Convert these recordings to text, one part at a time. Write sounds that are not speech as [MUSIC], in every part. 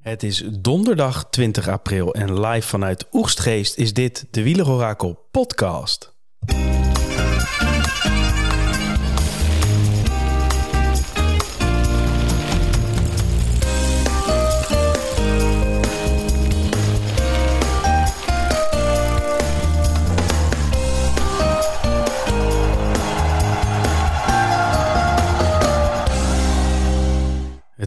Het is donderdag 20 april en live vanuit Oegstgeest is dit de Wielerorakel podcast.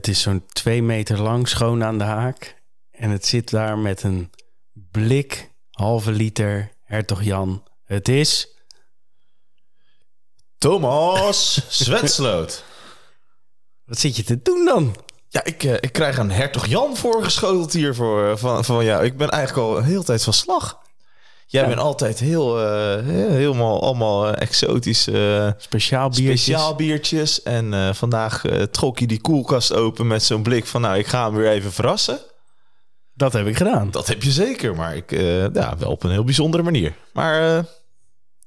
Het is zo'n twee meter lang, schoon aan de haak. En het zit daar met een blik, halve liter, hertog Jan. Het is... Thomas Zwetsloot. [LAUGHS] Wat zit je te doen dan? Ja, ik, eh, ik krijg een hertog Jan voorgeschoteld hier voor, eh, van, van jou. Ik ben eigenlijk al een hele tijd van slag. Jij Ja. bent altijd heel, eh, he- helemaal allemaal eh, exotische Speciaal biertjes. speciaal biertjes. En eh, vandaag eh, trok je die koelkast open met zo'n blik van... nou, ik ga hem weer even verrassen. Dat heb ik gedaan. Dat heb je zeker, maar ik, eh, ja, wel op een heel bijzondere manier. Maar eh,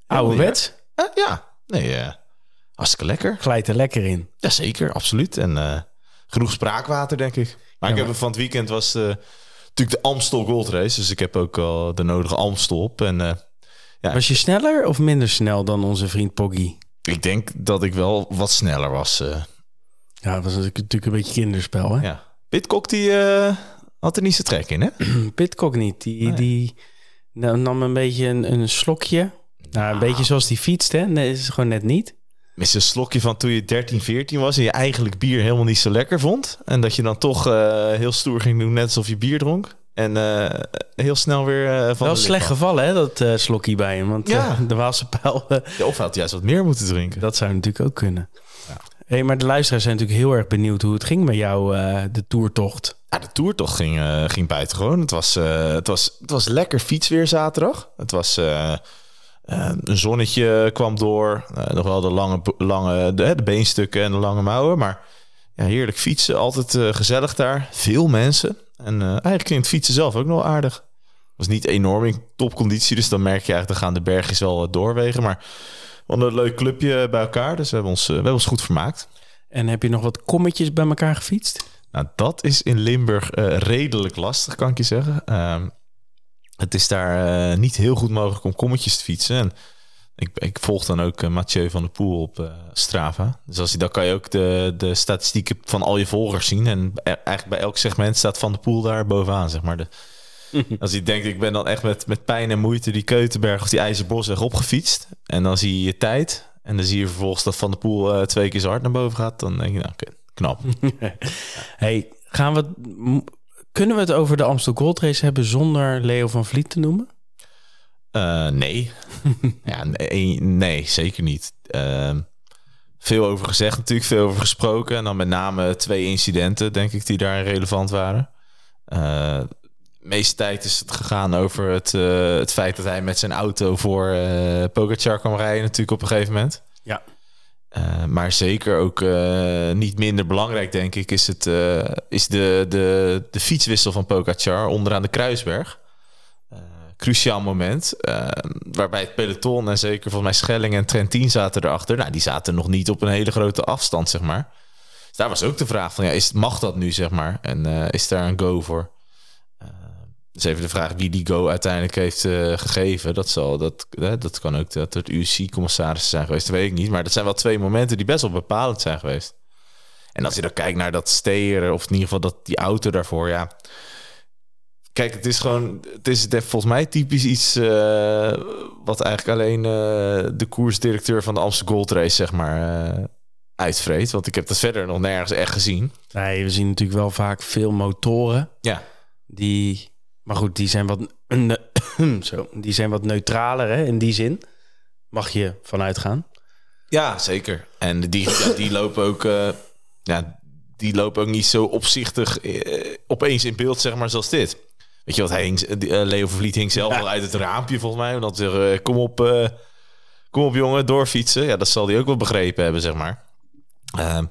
Ouderwets. eh, ja, nee, eh, hartstikke lekker. Glijdt er lekker in. Jazeker, absoluut. En eh, genoeg spraakwater, denk ik. Maar ik heb van het weekend was eh, natuurlijk de Amstel Gold Race. Dus ik heb ook al de nodige Amstel op. En eh, Ja. Was je sneller of minder snel dan onze vriend Poggy? ik denk dat ik wel wat sneller was. eh. Ja, dat was natuurlijk een beetje kinderspel, hè? ja. Pitcock die eh, had er niet zijn trek in, hè? [CLEARS THROAT] Pitcock niet. Die, die nou, nam een beetje een, een slokje. Nou, een beetje zoals die fietst, hè? Nee, is het gewoon net niet. Met een slokje van toen je 13, 14 was... en je eigenlijk bier helemaal niet zo lekker vond. En dat je dan toch eh, heel stoer ging doen, net alsof je bier dronk. En eh, heel snel weer eh, van Wel slecht gevallen, hè, dat slokje bij hem. Want Ja. de Waalse pijl, Ja, of had juist wat meer moeten drinken. dat zou natuurlijk ook kunnen. Hey, maar de luisteraars zijn natuurlijk heel erg benieuwd hoe het ging met jou, de toertocht. Ja, de toertocht ging, ging buitengewoon. Het was, het, was, het was lekker fietsweer zaterdag. Het was... eh, een zonnetje kwam door. Eh, nog wel de lange, lange de, de beenstukken en de lange mouwen. Maar ja, heerlijk fietsen. Altijd eh, gezellig daar. Veel mensen. En eigenlijk ging het fietsen zelf ook nog aardig. was niet enorm in topconditie. Dus dan merk je eigenlijk, dan gaan de bergjes wel doorwegen. Maar we hadden een leuk clubje bij elkaar. Dus we hebben ons, we hebben ons goed vermaakt. En heb je nog wat kommetjes bij elkaar gefietst? Nou, dat is in Limburg redelijk lastig, kan ik je zeggen. Het is daar eh, niet heel goed mogelijk om kommetjes te fietsen. En ik, ik volg dan ook eh, Mathieu van der Poel op eh, Strava. Dus als je, dan kan je ook de, de statistieken van al je volgers zien. En e- eigenlijk bij elk segment staat Van der Poel daar bovenaan, zeg maar. De, [LAUGHS] als je denkt, ik ben dan echt met, met pijn en moeite die Keutenberg of die IJzerbosweg opgefietst. En dan zie je je tijd. En dan zie je vervolgens dat Van der Poel twee keer zo hard naar boven gaat. Dan denk je, nou, knap. [LAUGHS] Hey, gaan we, kunnen we het over de Amstel Gold Race hebben zonder Leo van Vliet te noemen? Eh, nee. [LAUGHS] ja, nee, nee, zeker niet. Ehm, veel over gezegd natuurlijk, veel over gesproken. En dan met name twee incidenten, denk ik, die daar relevant waren. Eh, de meeste tijd is het gegaan over het, eh, het feit dat hij met zijn auto voor eh Pogacar kwam rijden natuurlijk op een gegeven moment. Ja. Eh, maar zeker ook eh, niet minder belangrijk, denk ik, is, het, eh, is de, de, de fietswissel van Pogacar onderaan de Kruisberg. Cruciaal moment. waarbij het peloton en zeker volgens mij Schelling en Trentin zaten erachter. Nou, die zaten nog niet op een hele grote afstand, zeg maar. Dus daar was ook de vraag van, ja, is, mag dat nu, zeg maar? En is daar een go voor? Dus even de vraag wie die go uiteindelijk heeft eh, gegeven. Dat, zal, dat, dat kan ook dat het UC-commissarissen zijn geweest, dat weet ik niet. Maar dat zijn wel twee momenten die best wel bepalend zijn geweest. En als je dan kijkt naar dat steer, of in ieder geval dat, die auto daarvoor, ja. Kijk, het is gewoon, het is volgens mij typisch iets eh, wat eigenlijk alleen eh, de koersdirecteur van de Amsterdam Gold Race, zeg maar, eh uitvreet. Want ik heb dat verder nog nergens echt gezien. Nee, we zien natuurlijk wel vaak veel motoren Ja, die... Maar goed, die zijn wat, [COUGHS] zo, die zijn wat neutraler hè, in die zin. Mag je vanuit gaan. Ja, zeker. En die, ja, die lopen ook, eh, ja, die lopen ook niet zo opzichtig eh, opeens in beeld, zeg maar, zoals dit. Weet je wat, hij hing, eh, Leo Vliet hing zelf Ja. wel uit het raampje, volgens mij. Zeggen, eh, kom op, kom op jongen, doorfietsen. Ja, dat zal hij ook wel begrepen hebben, zeg maar. Ehm,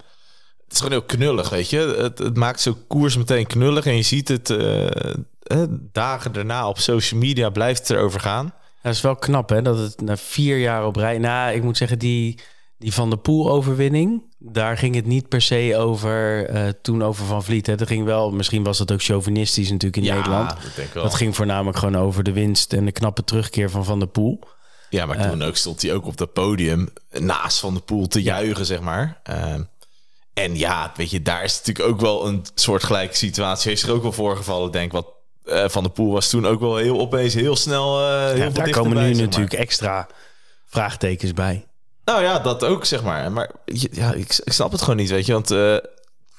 het is gewoon heel knullig, weet je. Het, het maakt zo'n koers meteen knullig. En je ziet het eh, eh, dagen daarna op social media blijft het erover gaan. Dat is wel knap, hè? Dat het na vier jaar op rij... Nou, ik moet zeggen, die, die Van de Poel-overwinning... daar ging het niet per se over eh, toen over Van Vliet. Hè. Dat ging wel, misschien was dat ook chauvinistisch natuurlijk in Nederland. dat denk ik wel. Dat ging voornamelijk gewoon over de winst en de knappe terugkeer van Van der Poel. Ja, maar toen ook stond hij ook op dat podium naast Van de Poel te juichen, zeg maar. Ehm, en ja, weet je, daar is natuurlijk ook wel een soort gelijke situatie. Heeft zich ook wel voorgevallen, denk ik. Wat eh, Van de Poel was toen ook wel heel opeens heel snel. eh heel Ja, daar komen nu maar. natuurlijk extra vraagtekens bij. Nou ja, dat ook, zeg maar. Maar ja, ik, ik snap het gewoon niet, weet je. Want eh,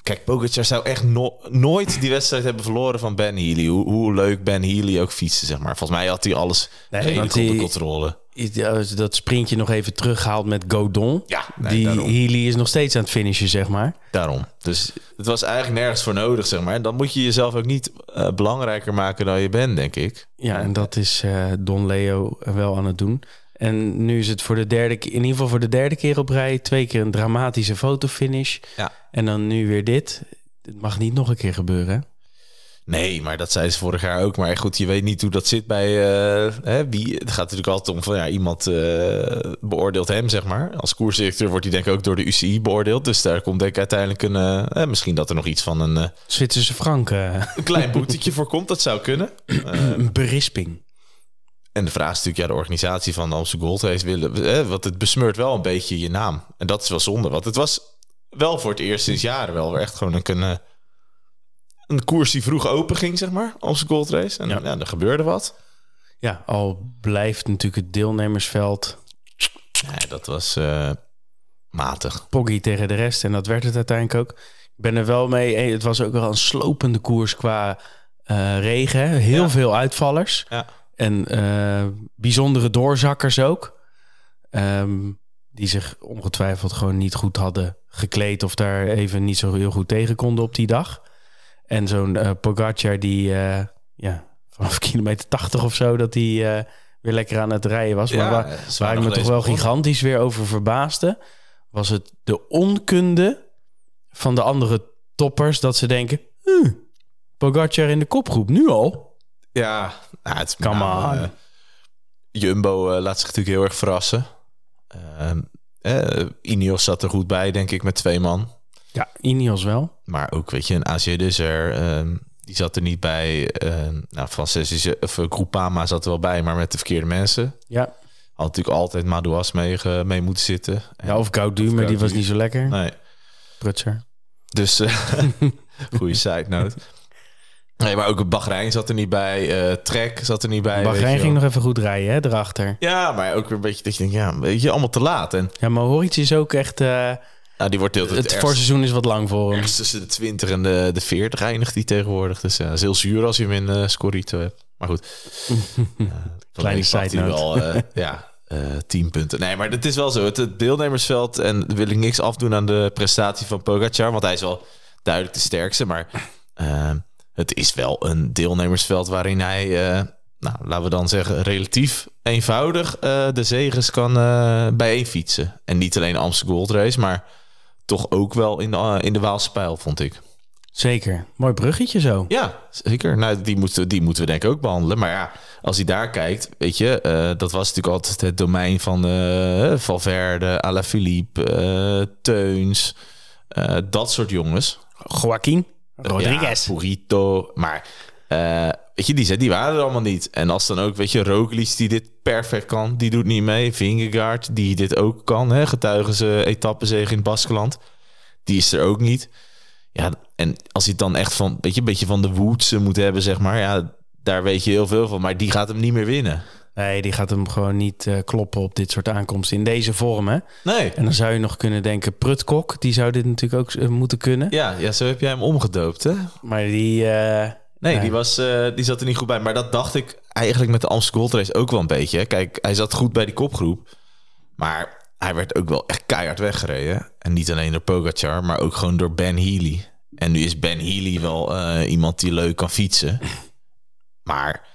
kijk, Pogacar zou echt no- nooit die wedstrijd hebben verloren van Ben Healy. Hoe, hoe leuk Ben Healy ook fietsen, zeg maar. Volgens mij had hij alles Nee, onder die- controle. Ja, Dat sprintje nog even teruggehaald met Godon. Ja, nee, die daarom. Healy is nog steeds aan het finishen, zeg maar. Daarom. Dus het was eigenlijk nergens voor nodig, zeg maar. En dan moet je jezelf ook niet eh, belangrijker maken dan je bent, denk ik. Ja, en dat is eh, Don Leo wel aan het doen. En nu is het voor de derde, in ieder geval voor de derde keer op rij, twee keer een dramatische fotofinish. Ja. En dan nu weer dit. Het mag niet nog een keer gebeuren. Nee, maar dat zei ze vorig jaar ook. Maar goed, je weet niet hoe dat zit bij eh, hè, wie. Het gaat natuurlijk altijd om van ja, iemand eh, beoordeelt hem, zeg maar. Als koersdirecteur wordt hij denk ik ook door de UCI beoordeeld. Dus daar komt denk ik uiteindelijk een. eh, misschien dat er nog iets van een, Zwitserse frank, eh, een klein boetetje voor komt. Dat zou kunnen. [CLEARS THROAT] een berisping. En de vraag is natuurlijk, ja, de organisatie van de Amsterdam Gold Race willen, eh, want het besmeurt wel een beetje je naam. En dat is wel zonde, want het was wel voor het eerst sinds jaren wel weer echt gewoon een, een koers die vroeg open ging, zeg maar, Amsterdam Gold Race. En Ja. ja. er gebeurde wat. Ja, al blijft natuurlijk het deelnemersveld Ja, dat was eh, matig. poggy tegen de rest. En dat werd het uiteindelijk ook. Ik ben er wel mee. eh, Het was ook wel een slopende koers qua eh, regen. Heel Ja. veel uitvallers. Ja. En eh, bijzondere doorzakkers ook. Ehm, die zich ongetwijfeld gewoon niet goed hadden gekleed. Of daar even niet zo heel goed tegen konden op die dag. En zo'n eh Pogacar die eh, ja, vanaf [LAUGHS] kilometer 80 of zo... dat hij eh, weer lekker aan het rijden was. Maar waar, waar ik me toch wel gigantisch weer over verbaasde... was het de onkunde van de andere toppers... dat ze denken... "Huh, Pogacar in de kopgroep, nu al? Ja, nou, het is Come on. Jumbo laat zich natuurlijk heel erg verrassen. Eh, Ineos zat er goed bij, denk ik, met twee man. Ja, Ineos wel. Maar ook, weet je, een AG Dessert, ehm die zat er niet bij. Ehm nou, Frances of eh, Groupama zat er wel bij, maar met de verkeerde mensen. Ja, Had natuurlijk altijd Madouas mee, mee moeten zitten. ja of Gaudu, maar die was niet zo lekker. Nee. Prutser. Dus, eh, [LAUGHS] goede side note. Nee, maar ook Bahrein zat er niet bij. eh Trek zat er niet bij. Bahrein ging nog even goed rijden, hè, erachter. Ja, maar ook weer een beetje dat je denkt, ja, weet je, allemaal te laat. En Ja, maar Horic is ook echt... nou, die wordt heel het voorseizoen is wat lang voor hem. tussen de 20 en de, de 40 eindigt die tegenwoordig. Dus ja, dat is heel zuur als je hem in eh Scorito hebt. Maar goed. [LAUGHS] Eh, van Kleine side hij wel, eh, [LAUGHS] ja, eh 10 punten. Nee, maar het is wel zo. Het, het deelnemersveld, en wil ik niks afdoen aan de prestatie van Pogacar, want hij is wel duidelijk de sterkste. Maar eh, het is wel een deelnemersveld waarin hij, eh, nou, laten we dan zeggen, relatief eenvoudig eh, de zegens kan eh bijeenfietsen. En niet alleen Amsterdam Gold Race, maar toch ook wel in de, eh, in de Waalse Pijl, vond ik. Zeker. Mooi bruggetje zo. Ja, zeker. Nou, die moeten, die moeten we denk ik ook behandelen. Maar ja, als hij daar kijkt, weet je, eh, dat was natuurlijk altijd het domein van eh Valverde, Alaphilippe, eh Teuns, dat soort jongens. Joaquin Rodriguez. Ja, Purito. Maar eh, weet je, die, die waren er allemaal niet. En als dan ook, weet je, Roglic die dit perfect kan, die doet niet mee. Vingegaard die dit ook kan, hè, getuigen ze etappenzege in het Baskeland. Die is er ook niet. Ja, en als hij het dan echt van, weet je, een beetje van de Woodsen moet hebben, zeg maar. Ja, daar weet je heel veel van. Maar die gaat hem niet meer winnen. Nee, die gaat hem gewoon niet eh, kloppen op dit soort aankomsten in deze vorm, hè? Nee. En dan zou je nog kunnen denken, Prutkok, die zou dit natuurlijk ook eh, moeten kunnen. Ja, ja, zo heb jij hem omgedoopt, hè? Maar die... Nee, Nee. Die, was, eh, die zat er niet goed bij. Maar dat dacht ik eigenlijk met de Amstel Gold Race ook wel een beetje. Kijk, hij zat goed bij die kopgroep. Maar hij werd ook wel echt keihard weggereden. En niet alleen door Pogacar, maar ook gewoon door Ben Healy. En nu is Ben Healy wel eh, iemand die leuk kan fietsen. Maar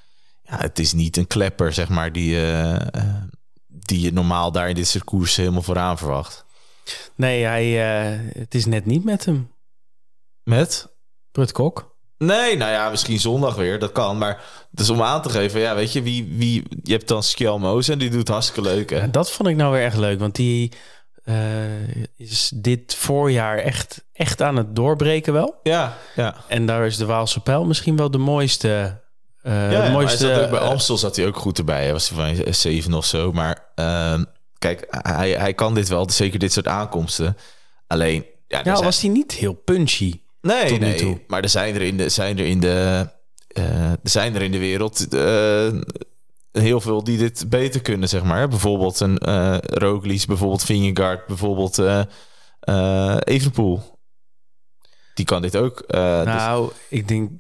ja, het is niet een klepper, zeg maar, die, eh, die je normaal daar in dit soort koersen helemaal vooraan verwacht. nee, hij, het is net niet met hem. Met? Prutkok. Nee, nou ja, misschien zondag weer. Dat kan. Maar dus om aan te geven, ja, weet je, wie, wie je hebt dan Skjelmoos en die doet hartstikke leuk. Hè? Dat vond ik nou weer echt leuk, want die eh, is dit voorjaar echt, echt aan het doorbreken wel. Ja, ja. En daar is de Waalse Pijl misschien wel de mooiste... eh, ja, de ja, mooiste hij zat ook bij Amstel zat hij ook goed erbij. Hij was hij van zeven of zo. Maar ehm, kijk, hij, hij kan dit wel. Zeker dit soort aankomsten. Alleen... Ja, zijn- was hij niet heel punchy. Nee, tot nu nee. toe. Maar er zijn er in de, zijn er in de, eh, er zijn er in de wereld eh, heel veel die dit beter kunnen, zeg maar. Bijvoorbeeld een eh Roglic, bijvoorbeeld Vingegaard, bijvoorbeeld Evenepoel. Die kan dit ook. dus nou, ik denk...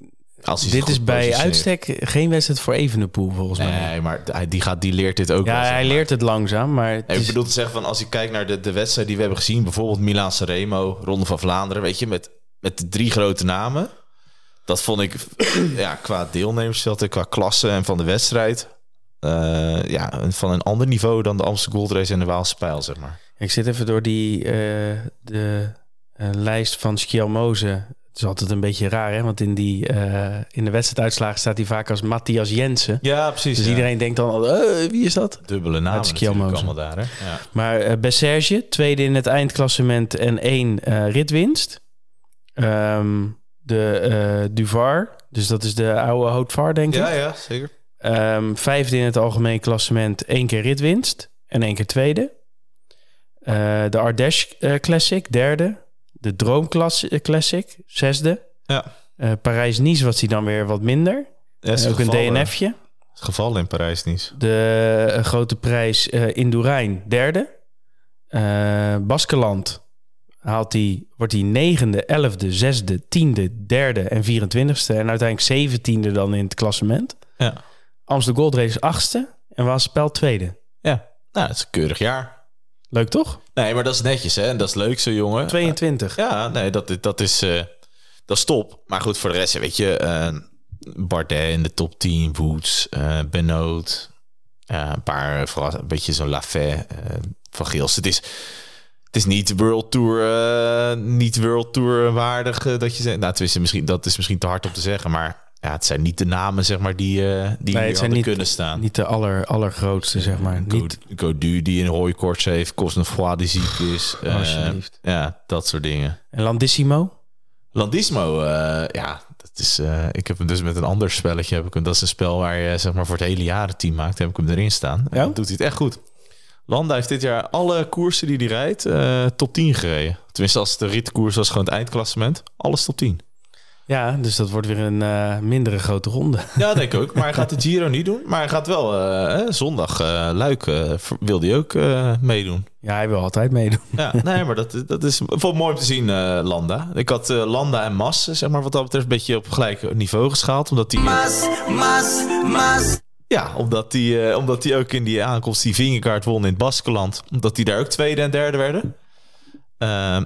als Dit is bij uitstek geen wedstrijd voor Evenepoel, volgens mij. Nee, maar hij- die, gaat, die leert dit ook ja, hij maar. leert het langzaam, maar... Het Nee, ik bedoel te zeggen van als je kijkt naar de, de wedstrijd die we hebben gezien, bijvoorbeeld Milaan Sanremo, Ronde van Vlaanderen, weet je, met, met de drie grote namen. Dat vond ik [CLEARS THROAT] ja, qua deelnemersveld en qua klasse en van de wedstrijd. eh, ja, van een ander niveau dan de Amsterdam Gold Race en de Waalse Pijl, zeg maar. Ik zit even door die eh, de eh, lijst van Skjelmoze. Het is altijd een beetje raar, hè? Want in, die, in de wedstrijduitslagen staat hij vaak als Matthias Jensen. Ja, precies. Dus iedereen denkt dan, al, wie is dat? dubbele Skjelmoze. allemaal daar, hè? Ja. Maar Besserge, tweede in het eindklassement en één ritwinst. Ehm, de eh, Duvar, dus dat is de oude Houtvar, denk ik. ja, ja, zeker. Ehm, vijfde in het algemeen klassement, één keer ritwinst en één keer tweede. Eh, de Ardèche eh, Classic, derde. De Droom Class- Classic, zesde. Ja. Parijs-Nice was hij dan weer wat minder. Ja, is ook een DNF'je. is Gevallen in Parijs niet. De grote prijs in Doerijn, derde. Baskeland haalt hij, wordt hij negende, elfde, zesde, tiende, derde en 24ste. En uiteindelijk zeventiende dan in het klassement. Ja. Amsterdam Gold Race achtste en Waalspel tweede. Ja, nou, dat is een keurig jaar. Leuk toch? Nee, maar dat is netjes, hè? En dat is leuk, zo jongen. 22. Ja, nee, dat, dat, is, eh, dat is top. Maar goed, voor de rest, weet je, eh Bardet in de top 10, Woods, eh Benoot, een paar, vooral een beetje zo'n Lafay van Geels. Het is, het is niet World Tour, eh, niet World Tour waardig eh, dat je zegt. Nou, tenminste, misschien, dat is misschien te hard om te zeggen, maar ja, het zijn niet de namen, zeg maar, die, eh die Nee, hier niet, kunnen staan. niet de aller, allergrootste, zeg maar. Go- Niet, Godu die een hooikoorts heeft, Cosnefroid die ziek is. eh, Alsjeblieft. ja, dat soort dingen. en Landissimo? Landismo, eh, ja, dat is. ik heb hem dus met een ander spelletje. Heb ik hem, dat is een spel waar je zeg maar voor het hele jaar het team maakt. Heb ik hem erin staan. En Ja? dan doet hij het echt goed. Landa heeft dit jaar alle koersen die hij rijdt eh, top 10 gereden. Tenminste, als de ritkoers was gewoon het eindklassement. Alles top 10. Ja, dus dat wordt weer een eh, mindere grote ronde. [LAUGHS] Ja, denk ik ook. Maar hij gaat de Giro niet doen. Maar hij gaat wel eh, zondag eh, Luik eh, wil hij ook eh, meedoen. Ja, hij wil altijd meedoen. Ja, [LAUGHS] nee, maar dat, dat is ik mooi om te zien, eh, Landa. Ik had eh, Landa en Mas, zeg maar, wat dat betreft, een beetje op gelijk niveau geschaald. Omdat die. Mas, mas, mas. Ja, omdat die, eh, omdat die ook in die aankomst die Vingegaard won in het Baskeland. Omdat die daar ook tweede en derde werden. Ehm,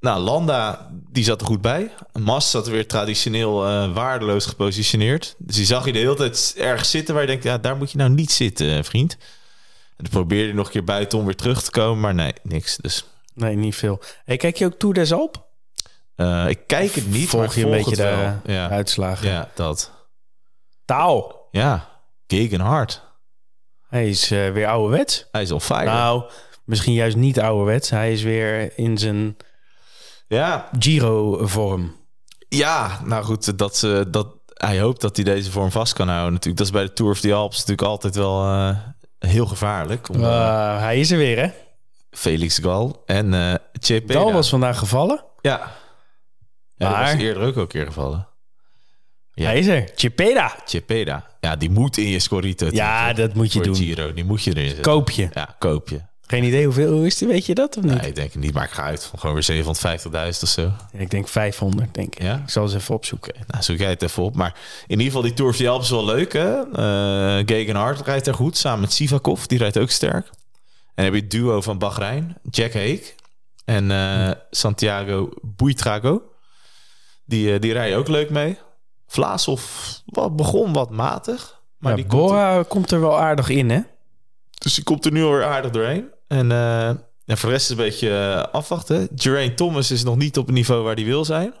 nou, Landa, die zat er goed bij. Mas zat weer traditioneel eh, waardeloos gepositioneerd. Dus die zag je de hele tijd ergens zitten waar je denkt... ja, daar moet je nou niet zitten, eh, vriend. En dan probeerde hij nog een keer buitenom weer terug te komen. Maar nee, niks. Dus Nee, niet veel. Hey, kijk je ook Tour des Alpes? eh, ik kijk het niet, Volg je een beetje de. Ja, uitslagen? ja, dat. Taal. Ja, Gegenhard. Hij is eh, weer ouderwets. Hij is on fire. Nou, misschien juist niet ouderwets. Hij is weer in zijn ja, Giro-vorm. Ja, nou goed, dat, ze dat, hij hoopt dat hij deze vorm vast kan houden. Natuurlijk, dat is bij de Tour of the Alps natuurlijk altijd wel eh, heel gevaarlijk. Om, eh, Eh, hij is er weer, hè? Felix Gal en eh Cepeda. Dal was vandaag gevallen. Ja, ja Maar- was eerder ook al een keer gevallen. Ja. Hij is er. Chipeda. Cepeda. Ja, die moet in je Scorito. Ja, dat moet je doen. Giro, die moet je erin zetten. Koop je. Ja, koop je. Geen idee hoeveel hoe is die, weet je dat of niet? Nee, ik denk het niet. Maar ik ga uit van gewoon weer 750.000 of zo. Ik denk 500, denk ik. Ja? Ik zal eens even opzoeken. Nou, zoek jij het even op. Maar in ieder geval, die Tour of the Alps is wel leuk, hè? Uh, Gegenhard rijdt er goed, samen met Sivakov. Die rijdt ook sterk. En dan heb je het duo van Bahrein, Jack Haig en eh, Santiago Buitrago. Die, eh, die rijden ook leuk mee. Vlaasov wat, begon wat matig. Maar ja, die komt er, Bora komt er wel aardig in, hè? dus die komt er nu alweer aardig doorheen. En eh, ja, voor de rest is een beetje eh, afwachten. Geraint Thomas is nog niet op het niveau waar hij wil zijn.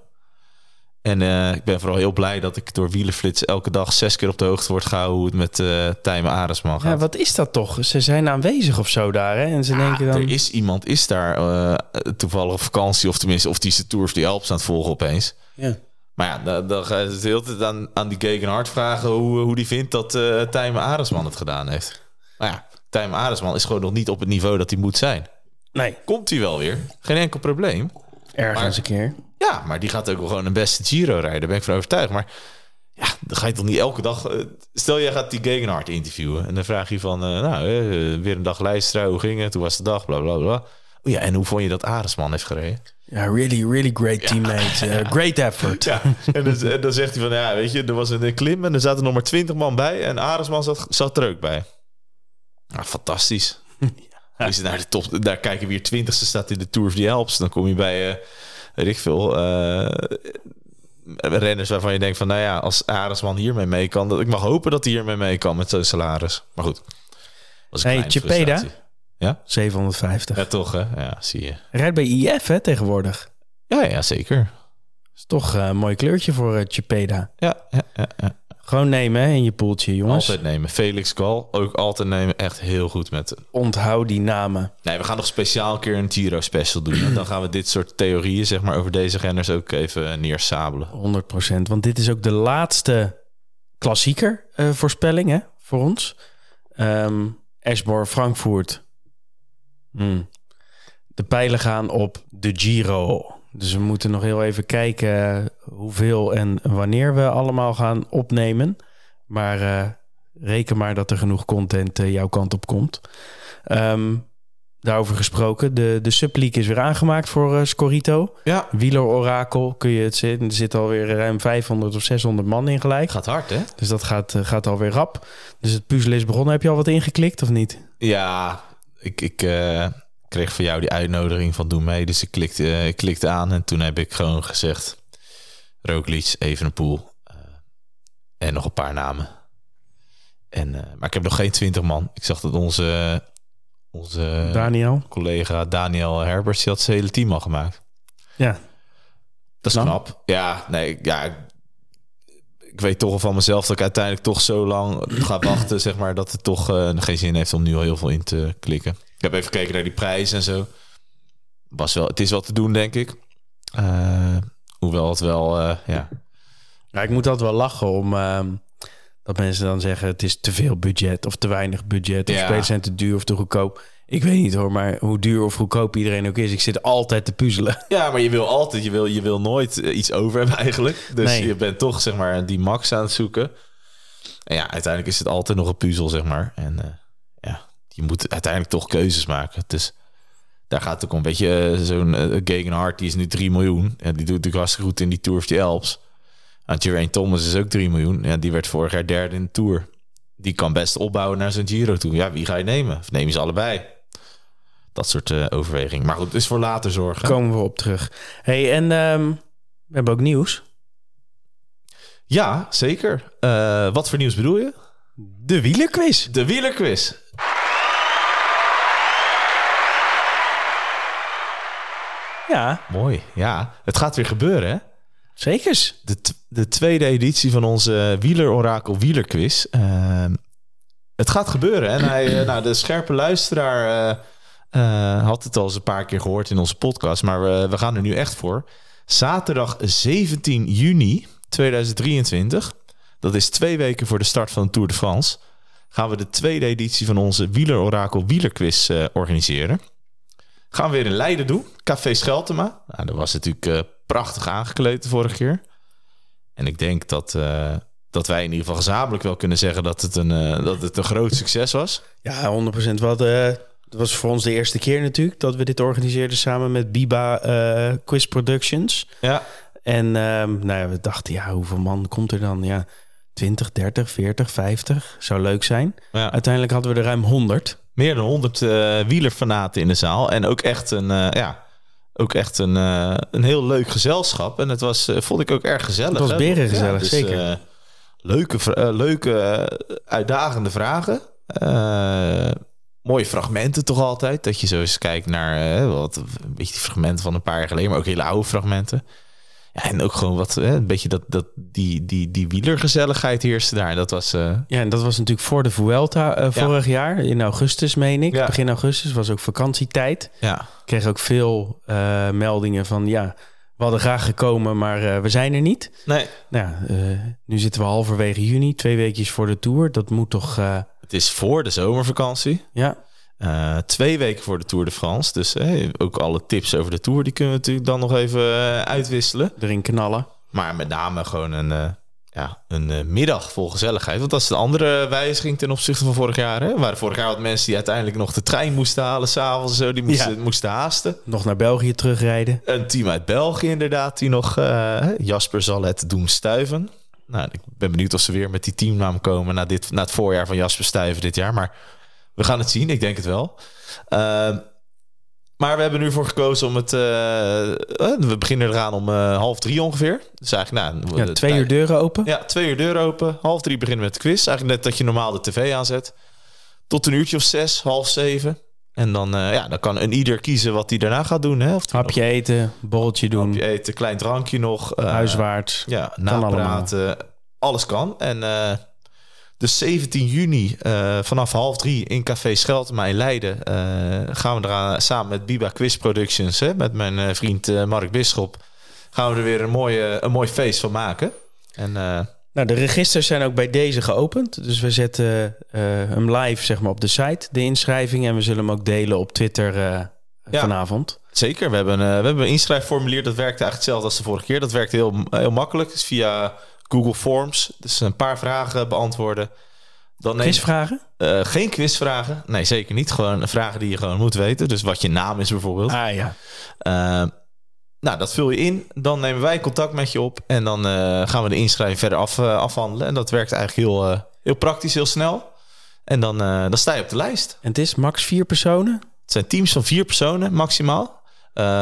En eh, ik ben vooral heel blij dat ik door Wielenflits elke dag zes keer op de hoogte word gehouden hoe het met uh, Tijmen Aresman gaat. Ja, wat is dat toch? Ze zijn aanwezig of zo daar, hè? En ze denken dan... Er is iemand, is daar uh, toevallig op vakantie, of tenminste, of die is de Tour of die Alps aan het volgen opeens. Ja. Maar ja, dan, dan ga je de hele tijd aan, aan die Gegenhard vragen hoe, hoe die vindt dat uh, Tijmen Aresman het gedaan heeft. Maar ja, Tijmen Aresman is gewoon nog niet op het niveau dat hij moet zijn. Nee. Komt hij wel weer? Geen enkel probleem. Ergens maar, een keer. Ja, maar die gaat ook wel gewoon een beste Giro rijden. Daar ben ik van overtuigd. Maar ja, dan ga je toch niet elke dag... Uh, stel, jij gaat die Gegenhard interviewen. En dan vraag je van... Uh, nou, weer een dag lijstra. Hoe ging het? Hoe was de dag? Bla, bla, bla. Oh ja, en hoe vond je dat Aresman heeft gereden? Ja, really, really great teammate. [LAUGHS] Ja. great effort. Ja, en dan, en dan, zegt hij van... Ja, weet je, er was een klim en er zaten nog maar twintig man bij. En Aresman zat, zat er ook bij. Nou, fantastisch. [LAUGHS] Ja. Als je naar de top, daar kijken weer twintigste staat in de Tour of the Alps. Dan kom je bij, uh, weet ik veel, uh, renners waarvan je denkt van, nou ja, als Aresman hiermee mee kan, dat ik mag hopen dat hij hiermee mee kan met zo'n salaris. Maar goed. hey, Chepeda? Ja? 750. Ja, toch hè? Ja, zie je. Rijdt bij IF hè, tegenwoordig. Ja, ja, zeker. Is toch een mooi kleurtje voor uh. Ja, ja, ja, ja. Gewoon nemen hè, in je poeltje, jongens. Altijd nemen. Felix Gal ook altijd nemen. Echt heel goed met. Onthoud die namen. Nee, we gaan nog speciaal een keer een Giro special doen. En dan gaan we dit soort theorieën, zeg maar, over deze renners ook even neersabelen. 100%. Want dit is ook de laatste klassieker uh, voorspelling hè, voor ons. Um, Eschborn, Frankfurt. Hmm. De pijlen gaan op de Giro. Dus we moeten nog heel even kijken hoeveel en wanneer we allemaal gaan opnemen. Maar uh, reken maar dat er genoeg content uh, jouw kant op komt. Um, daarover gesproken, de, de subleague is weer aangemaakt voor uh, Scorito. Ja. Wieler Orakel kun je het zitten. Er zit alweer ruim 500 of 600 man in gelijk. Gaat hard, hè? Dus dat gaat, gaat alweer rap. Dus het puzzel is begonnen. Heb je al wat ingeklikt of niet? Ja, ik... ik kreeg van jou die uitnodiging van doe mee. Dus ik klikte, ik klikte aan en toen heb ik gewoon gezegd... Roglic, Evenepoel uh, en nog een paar namen. En, uh, maar ik heb nog geen twintig man. Ik zag dat onze, onze Daniel. collega Daniel Herbers... die had zijn hele team al gemaakt. Ja. Dat is knap. knap. Ja, nee, ja... Ik weet toch al van mezelf dat ik uiteindelijk toch zo lang ga wachten, zeg maar, dat het toch uh, geen zin heeft om nu al heel veel in te klikken. Ik heb even gekeken naar die prijs en zo. Was wel, het is wel te doen, denk ik. Uh, hoewel het wel, uh, ja. Ja, ik moet altijd wel lachen om uh, dat mensen dan zeggen het is te veel budget of te weinig budget. Of ja. spelers zijn te duur of te goedkoop. Ik weet niet hoor, maar hoe duur of goedkoop iedereen ook is, ik zit altijd te puzzelen. Ja, maar je wil altijd, je wil, je wil nooit iets over hebben eigenlijk. Dus nee. je bent toch zeg maar die max aan het zoeken. En ja, uiteindelijk is het altijd nog een puzzel, zeg maar. En uh, ja, je moet uiteindelijk toch keuzes maken. Dus daar gaat het ook een beetje uh, zo'n uh, Gegenhard, die is nu 3 miljoen. Ja, die doet natuurlijk hartstikke goed in die Tour of the Alps. En Geraint Thomas is ook 3 miljoen. Ja, die werd vorig jaar derde in de Tour. Die kan best opbouwen naar zijn Giro toe. Ja, wie ga je nemen? Of neem je ze allebei? Dat soort uh, overweging. Maar goed, het is voor later zorgen. Komen we op terug. hey, en um, we hebben ook nieuws. Ja, zeker. Uh, wat voor nieuws bedoel je? De wielerquiz. De wielerquiz. Ja. Mooi, ja. Het gaat weer gebeuren, hè? Zekers. De, de tweede editie van onze Wieler-Orakel Wielerquiz. Uh, het gaat gebeuren. En hij, uh, nou, de scherpe luisteraar uh, had het al eens een paar keer gehoord in onze podcast. Maar we, we gaan er nu echt voor. Zaterdag 17 juni 2023. Dat is twee weken voor de start van de Tour de France. Gaan we de tweede editie van onze Wieler-Orakel Wielerquiz organiseren gaan we weer in Leiden doen. Café Scheltema. Nou, dat was natuurlijk uh, prachtig aangekleed de vorige keer. En ik denk dat, uh, dat wij in ieder geval gezamenlijk wel kunnen zeggen dat het een, uh, dat het een groot succes was. Ja, 100%. Wat, het was voor ons de eerste keer natuurlijk dat we dit organiseerden samen met Biba Quiz Productions. Ja. En um, nou ja, we dachten, ja, hoeveel man komt er dan? Ja, 20, 30, 40, 50. Zou leuk zijn. Ja. Uiteindelijk hadden we er ruim 100 meer dan 100 uh, wielerfanaten in de zaal. En ook echt een, uh, ja, ook echt een, uh, een heel leuk gezelschap. En het was, vond ik ook erg gezellig. Het was beren gezellig, ja, dus, zeker. leuke, leuke uitdagende vragen. Mooie fragmenten toch altijd. Dat je zo eens kijkt naar wat, een beetje die fragmenten van een paar jaar geleden. Maar ook hele oude fragmenten. Ja, en ook gewoon wat, hè, een beetje dat, dat, die, die, die wielergezelligheid heerste daar. Dat was, eh, Ja, en dat was natuurlijk voor de Vuelta eh, vorig jaar. In augustus, meen ik. Ja. Begin augustus was ook vakantietijd. ja, Ik kreeg ook veel eh, meldingen van... ja, we hadden graag gekomen, maar eh, we zijn er niet. nee, Nou eh, nu zitten we halverwege juni. Twee weekjes voor de Tour. Dat moet toch... is voor de zomervakantie. ja, Eh, twee weken voor de Tour de France. Dus eh, ook alle tips over de Tour, die kunnen we natuurlijk dan nog even eh, uitwisselen. erin knallen. Maar met name gewoon een, eh, ja, een middag vol gezelligheid. Want dat is de andere wijziging ten opzichte van vorig jaar. Hè? Waren vorig jaar wat mensen die uiteindelijk nog de trein moesten halen s'avonds zo. Die moesten, Ja. moesten haasten. Nog naar België terugrijden. Een team uit België inderdaad, die nog... Jasper zal het doen stuiven. Nou, ik ben benieuwd of ze weer met die teamnaam komen... na, dit, na het voorjaar van Jasper Stuiven dit jaar. Maar we gaan het zien, ik denk het wel. Ehm, maar we hebben nu voor gekozen om het... eh, eh, we beginnen eraan om eh, half drie ongeveer. Dus eigenlijk, nou... Ja, twee uur deuren open. Ja, twee uur deur open. Half drie beginnen met de quiz. Eigenlijk net dat je normaal de tv aanzet. Tot een uurtje of zes, half zeven. En dan, eh, ja, dan kan een ieder kiezen wat hij daarna gaat doen. Hè? Of Hapje eten, borreltje nog doen, hapje eten, klein drankje nog. eh, huiswaarts. Ja, allemaal. napraten. Alles kan. En eh dus 17 juni eh, vanaf half drie in Café Scheltema in Leiden... gaan we eraan samen met Biba Quiz Productions... Hè, met mijn vriend Mark Bisschop... gaan we er weer een, mooie, een mooi feest van maken. En Nou, de registers zijn ook bij deze geopend. Dus we zetten eh, hem live zeg maar, op de site, de inschrijving. En we zullen hem ook delen op Twitter eh, Ja. vanavond. Zeker, we hebben, eh, we hebben een inschrijfformulier. Dat werkte eigenlijk hetzelfde als de vorige keer. Dat werkte heel, heel makkelijk. Dus via Google Forms. Dus een paar vragen beantwoorden. Dan Quizvragen? geen quizvragen. Nee, zeker niet. Gewoon vragen die je gewoon moet weten. Dus wat je naam is bijvoorbeeld. Ah ja. Nou, dat vul je in. Dan nemen wij contact met je op. En dan eh, gaan we de inschrijving verder af, eh, afhandelen. En dat werkt eigenlijk heel, eh, heel praktisch, heel snel. En dan, dan sta je op de lijst. En het is max vier personen? Het zijn teams van vier personen maximaal.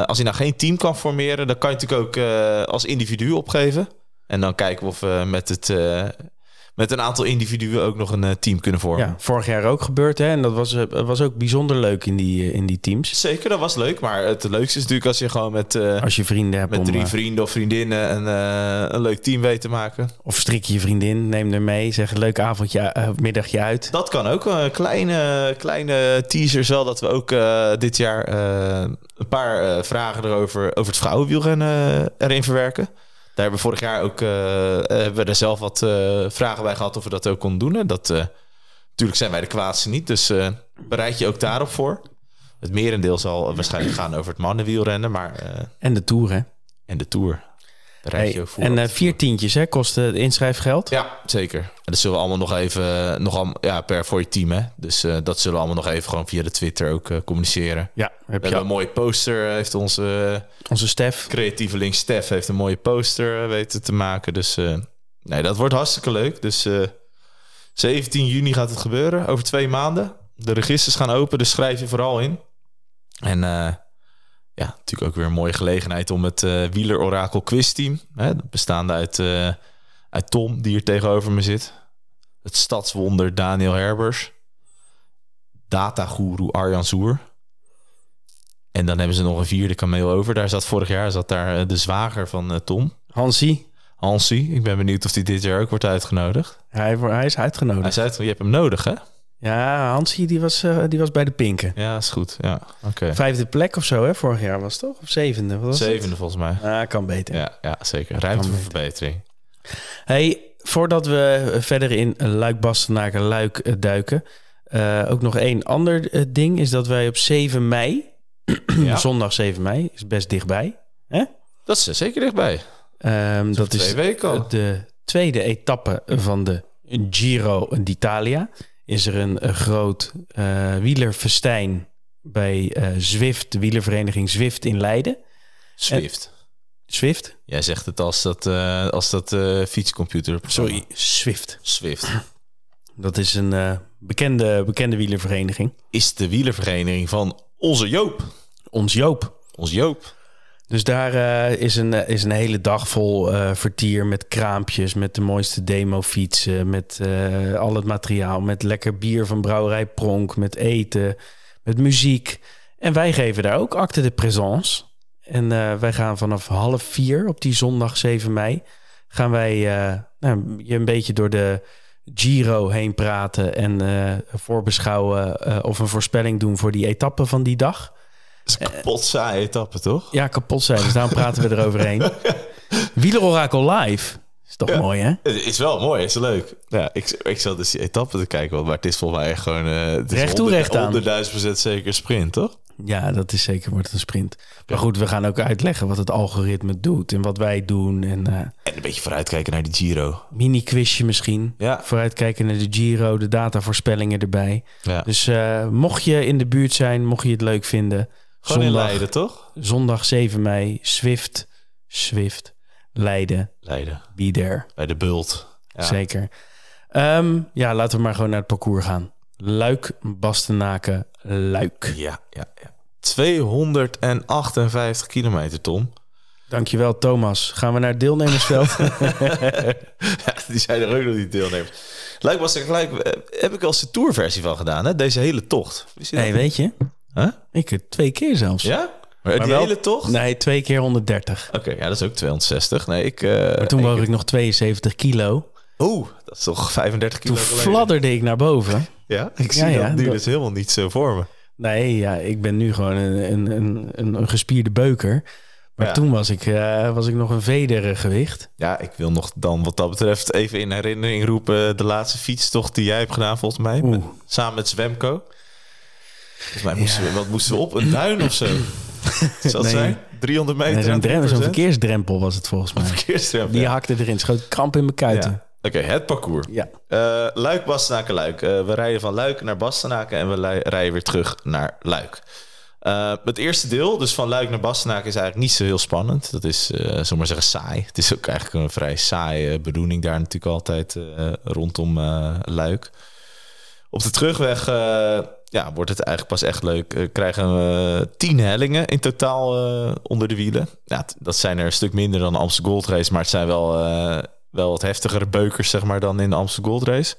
Als je nou geen team kan formeren, dan kan je natuurlijk ook eh, als individu opgeven. En dan kijken we of we met, het, met een aantal individuen ook nog een eh, team kunnen vormen. Ja, vorig jaar ook gebeurd. Hè? En dat was, eh, was ook bijzonder leuk in die, eh, in die teams. Zeker, dat was leuk. Maar het leukste is natuurlijk als je gewoon met, Als je vrienden hebt met om, drie vrienden of vriendinnen een, een leuk team weet te maken. of strik je vriendin, neem er mee. Zeg een leuk avondje, middagje uit. Dat kan ook. Een kleine, kleine teaser wel dat we ook dit jaar een paar vragen erover over het vrouwenwielrennen eh, erin verwerken. Daar hebben we vorig jaar ook eh, eh, hebben we er zelf wat eh, vragen bij gehad of we dat ook konden doen. En Dat, eh, natuurlijk zijn wij de kwaadste niet, dus bereid je ook daarop voor. Het merendeel zal waarschijnlijk gaan over het mannenwielrennen, maar En de Tour, hè? en de Tour. Hey, en eh, vier tientjes, hè? Kost het inschrijfgeld. ja, zeker. En dat zullen we allemaal nog even, nog al, ja, per voor je team, hè. Dus eh, dat zullen we allemaal nog even gewoon via de Twitter ook eh, communiceren. Ja, heb We hebben een mooie poster, heeft onze onze Stef. creatieve link Stef heeft een mooie poster weten te maken. Dus nee, dat wordt hartstikke leuk. Dus eh 17 juni gaat het gebeuren, over twee maanden. De registers gaan open, dus schrijf je vooral in. En ja, natuurlijk ook weer een mooie gelegenheid om het eh Wieler Orakel quizteam, hè, bestaande uit, eh, uit Tom, die hier tegenover me zit. Het stadswonder Daniel Herbers. Datagoeroe Arjan Soer. En dan hebben ze nog een vierde kameel over. Daar zat vorig jaar zat daar eh, de zwager van Tom, Hansie, Hansie. Ik ben benieuwd of hij dit jaar ook wordt uitgenodigd. hij, hij is Hij uitgenodigd. zei het, je hebt hem nodig, hè? Ja, Hansie die was, eh, die was bij de Pinken. Ja, is goed. Ja, oké. Vijfde plek of zo, hè? Vorig jaar was het toch? Of zevende? Wat was het? Zevende volgens mij. Ah, kan beter. Ja, ja zeker. Ruimte voor verbetering. Hey, voordat we verder in Luik Bastenaken Luik eh, duiken, eh, ook nog één ander eh, ding is dat wij op 7 mei, [CLEARS THROAT] Ja. zondag 7 mei, is best dichtbij. Hè? Dat is er zeker dichtbij. Ehm, dat twee is weken de tweede etappe van de Giro d'Italia. Is er een, een groot eh wielerfestijn bij eh Zwift, de wielervereniging Zwift in Leiden. Swift. Zwift? Jij zegt het als dat, eh, als dat fietscomputer. Sorry, Zwift. Swift. Dat is een bekende, bekende wielervereniging. Is de wielervereniging van onze Joop. Ons Joop. Ons Joop. Dus daar eh, is, een, eh, is een hele dag vol eh, vertier met kraampjes, met de mooiste demofietsen, met al het materiaal, met lekker bier van Brouwerij Pronk, met eten, met muziek. En wij geven daar ook acte de présence. En wij gaan vanaf half vier op die zondag 7 mei... gaan wij nou, je een beetje door de Giro heen praten... en voorbeschouwen of een voorspelling doen voor die etappe van die dag. Is een kapot saaie etappe, toch? Ja, kapot zijn, dus daarom praten we eroverheen. [LAUGHS] Wielerorakel live. Is toch Ja. mooi, hè? Het is wel mooi, is leuk. Ja, ik, ik zat dus die etappe te kijken, maar het is volgens mij echt gewoon... het is Recht toe, recht aan. 100.000 procent zeker sprint, toch? Ja, dat is zeker wordt een sprint. Maar goed, we gaan ook uitleggen wat het algoritme doet en wat wij doen. En eh, En een beetje vooruitkijken naar die Giro. mini-quizje misschien. Ja. Vooruitkijken naar de Giro, de datavoorspellingen erbij. Ja. Dus eh, mocht je in de buurt zijn, mocht je het leuk vinden. Gewoon in zondag, Leiden, toch? zondag 7 mei, Swift, Swift, Leiden, Leiden, be there. bij de Bult. Ja. Zeker. Ehm, ja, laten we maar gewoon naar het parcours gaan. Luik, Bastenaken, Luik. Ja, ja, ja. 258 kilometer, Tom. Dankjewel, Thomas. Gaan we naar het deelnemersveld? [LAUGHS] ja, die zijn er ook nog niet deelnemers. Luik was er gelijk... eh, Heb ik al de tourversie van gedaan, hè? Deze hele tocht. Dat? hey, weet je? Huh? Ik heb twee keer zelfs. Ja? Maar, die wel- hele tocht? Nee, twee keer 130. Oké, ja, dat is ook 260. Nee, ik... eh, Maar toen woog ik nog 72 kilo. Oeh, dat is toch 35 kilo Toen geleden? fladderde ik naar boven. Ja, ik zie ja, dat nu dat- dus helemaal niet zo voor me. Nee, ja, ik ben nu gewoon een, een, een, een, een gespierde beuker. Maar Ja. toen was ik, eh, was ik nog een vedergewicht. Ja, ik wil nog dan wat dat betreft even in herinnering roepen... de laatste fietstocht die jij hebt gedaan volgens mij. Met- samen met Zwemco. Volgens mij moesten we... Wat moesten we op? Een duin of zo? Zal Nee. zijn? 300 meter Zo'n aan drempel, zo'n 3%? verkeersdrempel was het volgens mij. Verkeersdrempel, Die ja. hakte erin, schoot kramp in mijn kuiten. Ja. Oké, het parcours. Ja. Eh, Luik, Bastenaken, Luik. Eh, we rijden van Luik naar Bastenaken en we rijden weer terug naar Luik. Eh, het eerste deel, dus van Luik naar Bastenaken, is eigenlijk niet zo heel spannend. Dat is, eh zullen we maar zeggen, saai. Het is ook eigenlijk een vrij saaie bedoeling daar natuurlijk altijd rondom Luik. Op de terugweg ja, wordt het eigenlijk pas echt leuk. Eh, krijgen we tien hellingen in totaal eh, onder de wielen. Ja, dat zijn er een stuk minder dan de Amsterdam Gold Race, maar het zijn wel, eh, wel wat heftigere beukers zeg maar, dan in de Amsterdam Gold Race.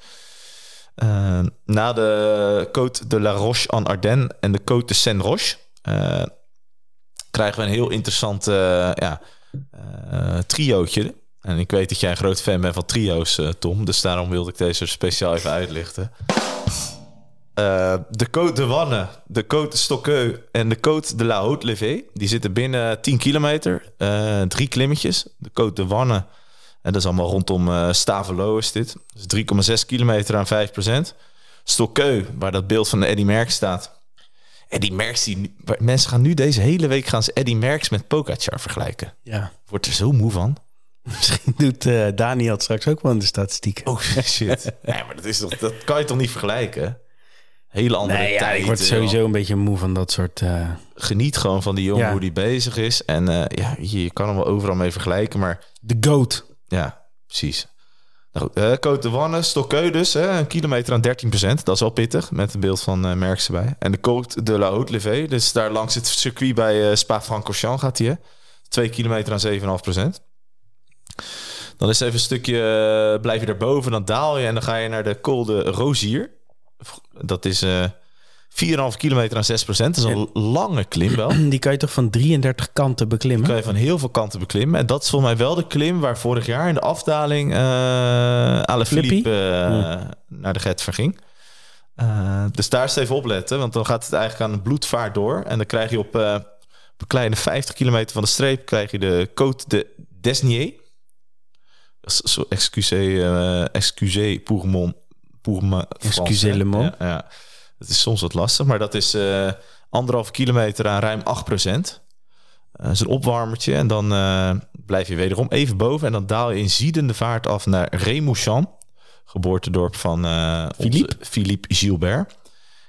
Eh, na de Côte de la Roche en Ardennes en de Côte de Saint-Roche eh, krijgen we een heel interessant eh, ja, eh, triootje. En ik weet dat jij een groot fan bent van trio's, eh, Tom. Dus daarom wilde ik deze speciaal even uitlichten. Eh, de Côte de Wanne, de Côte de Stockeux en de Côte de la Haute-Levée... die zitten binnen 10 kilometer. Eh, drie klimmetjes. De Côte de Wanne, en dat is allemaal rondom eh Stavelo is dit. Dus 3,6 kilometer aan 5% Stockeux, waar dat beeld van Eddie Merckx staat. Eddie Merckx, die, mensen gaan nu deze hele week gaan ze Eddie Merckx met Pogacar vergelijken. Ja. Ik word er zo moe van. Misschien doet eh Daniel straks ook wel in de statistieken. Oh shit. [LAUGHS] nee, maar dat, is toch, dat kan je toch niet vergelijken? Hele andere nee, ja, tijd. ik word sowieso een beetje moe van dat soort... eh, Geniet gewoon van die jongen Ja. hoe die bezig is. En eh, ja, je, je kan hem wel overal mee vergelijken, maar de GOAT. ja, precies. Nou goed, eh Côte de Wanne, Stockeux dus, hè, een kilometer aan 13% Dat is wel pittig, met een beeld van eh Merckx erbij. En de Côte de la Haute-Levée, dus daar langs het circuit bij Spa-Francorchamps gaat hij, hè. 2 kilometer aan 7,5% Dan is even een stukje, blijf je daarboven, dan daal je en dan ga je naar de Col de Rosier. Dat is eh 4,5 kilometer aan 6% Dat is een lange klim wel. [CLEARS THROAT] Die kan je toch van 33 kanten beklimmen? kan je van heel veel kanten beklimmen. En dat is volgens mij wel de klim waar vorig jaar in de afdaling uh, Ale Flippy? Philippe eh, naar de get verging. Eh, dus daar is het even opletten, want dan gaat het eigenlijk aan een bloedvaart door. En dan krijg je op, eh, op een kleine 50 kilometer van de streep krijg je de Côte de Desnier. Excusez, eh excusez pour mon... Pour ma Excusez le mot. Ja, ja. Het is soms wat lastig, maar dat is eh anderhalf kilometer aan ruim 8 procent. Dat is een opwarmertje en dan eh, blijf je wederom even boven... en dan daal je in ziedende vaart af naar Remouchamp, geboortedorp van eh Philippe. Philippe Gilbert.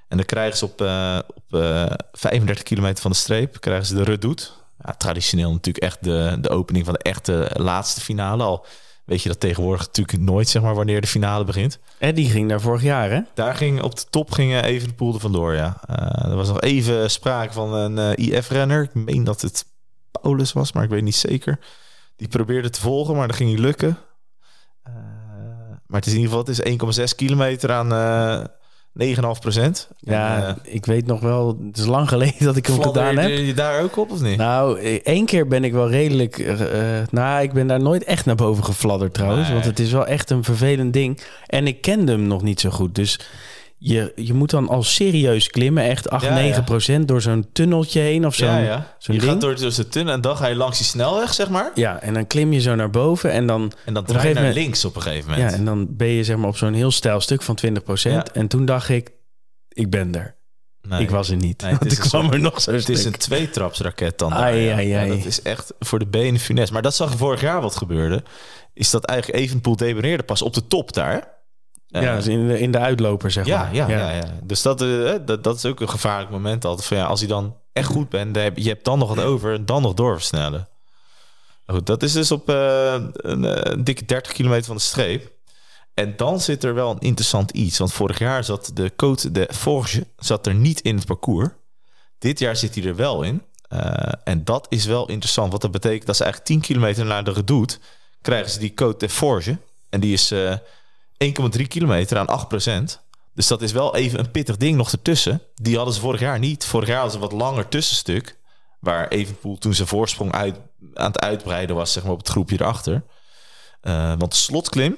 En dan krijgen ze op, eh, op eh 35 kilometer van de streep krijgen ze de Redoute. Ja, traditioneel natuurlijk echt de, de opening van de echte laatste finale. Al weet je dat tegenwoordig natuurlijk nooit zeg maar wanneer de finale begint. Eddie ging daar vorig jaar, hè? Daar ging op de top ging eh, even de poel er vandoor, ja. Eh, er was nog even sprake van een eh, IF-renner. Ik meen dat het Paulus was, maar ik weet niet zeker. Die probeerde te volgen, maar dat ging niet lukken. Eh, maar het is in ieder geval het is 1,6 kilometer aan, 9,5 procent. Ja, ik weet nog wel, het is lang geleden dat ik hem gedaan heb. je daar ook op of niet? Nou, één keer ben ik wel redelijk... eh, eh, nou, ik ben daar nooit echt naar boven gefladderd trouwens. Nee. Want het is wel echt een vervelend ding. En ik kende hem nog niet zo goed. Dus je, je moet dan al serieus klimmen. Echt 8, Ja, 9 ja. procent door zo'n tunneltje heen of zo'n ja, ja. zo'n je ding. gaat door dus de tunnel en dan ga je langs die snelweg, zeg maar. Ja, en dan klim je zo naar boven en dan... En dan draai je naar moment- links op een gegeven moment. Ja, en dan ben je zeg maar op zo'n heel stijl stuk van 20 Ja. En toen dacht ik, ik ben er. Nee. Ik was er niet. Nee, het is ik kwam er nog zo Het is een tweetrapsraket dan. Ai, daar, ja. ai, dat is echt voor de benen funest. Maar dat zag vorig jaar wat gebeurde. Is dat eigenlijk Evenpoel debuneerde pas op de top daar. Ja, dus in de, in de uitloper zeg ja, maar. ja, ja. ja. Dus dat, eh, dat, dat is ook een gevaarlijk moment altijd. Van, ja, als hij dan echt goed bent, dan heb, je hebt dan nog wat over en dan nog doorversnellen. Goed, dat is dus op eh, een, eh, een dikke 30 kilometer van de streep. En dan zit er wel een interessant iets. Want vorig jaar zat de Côte de Forge zat er niet in het parcours. Dit jaar zit hij er wel in. En dat is wel interessant. Wat dat betekent, dat ze eigenlijk 10 kilometer naar de Redoute... krijgen ze die Côte de Forge. En die is 1,3 kilometer aan 8% Dus dat is wel even een pittig ding nog ertussen. Die hadden ze vorig jaar niet. Vorig jaar hadden ze een wat langer tussenstuk. Waar Evenpoel toen zijn voorsprong uit, aan het uitbreiden was, zeg maar, op het groepje erachter. Eh, want de slotklim,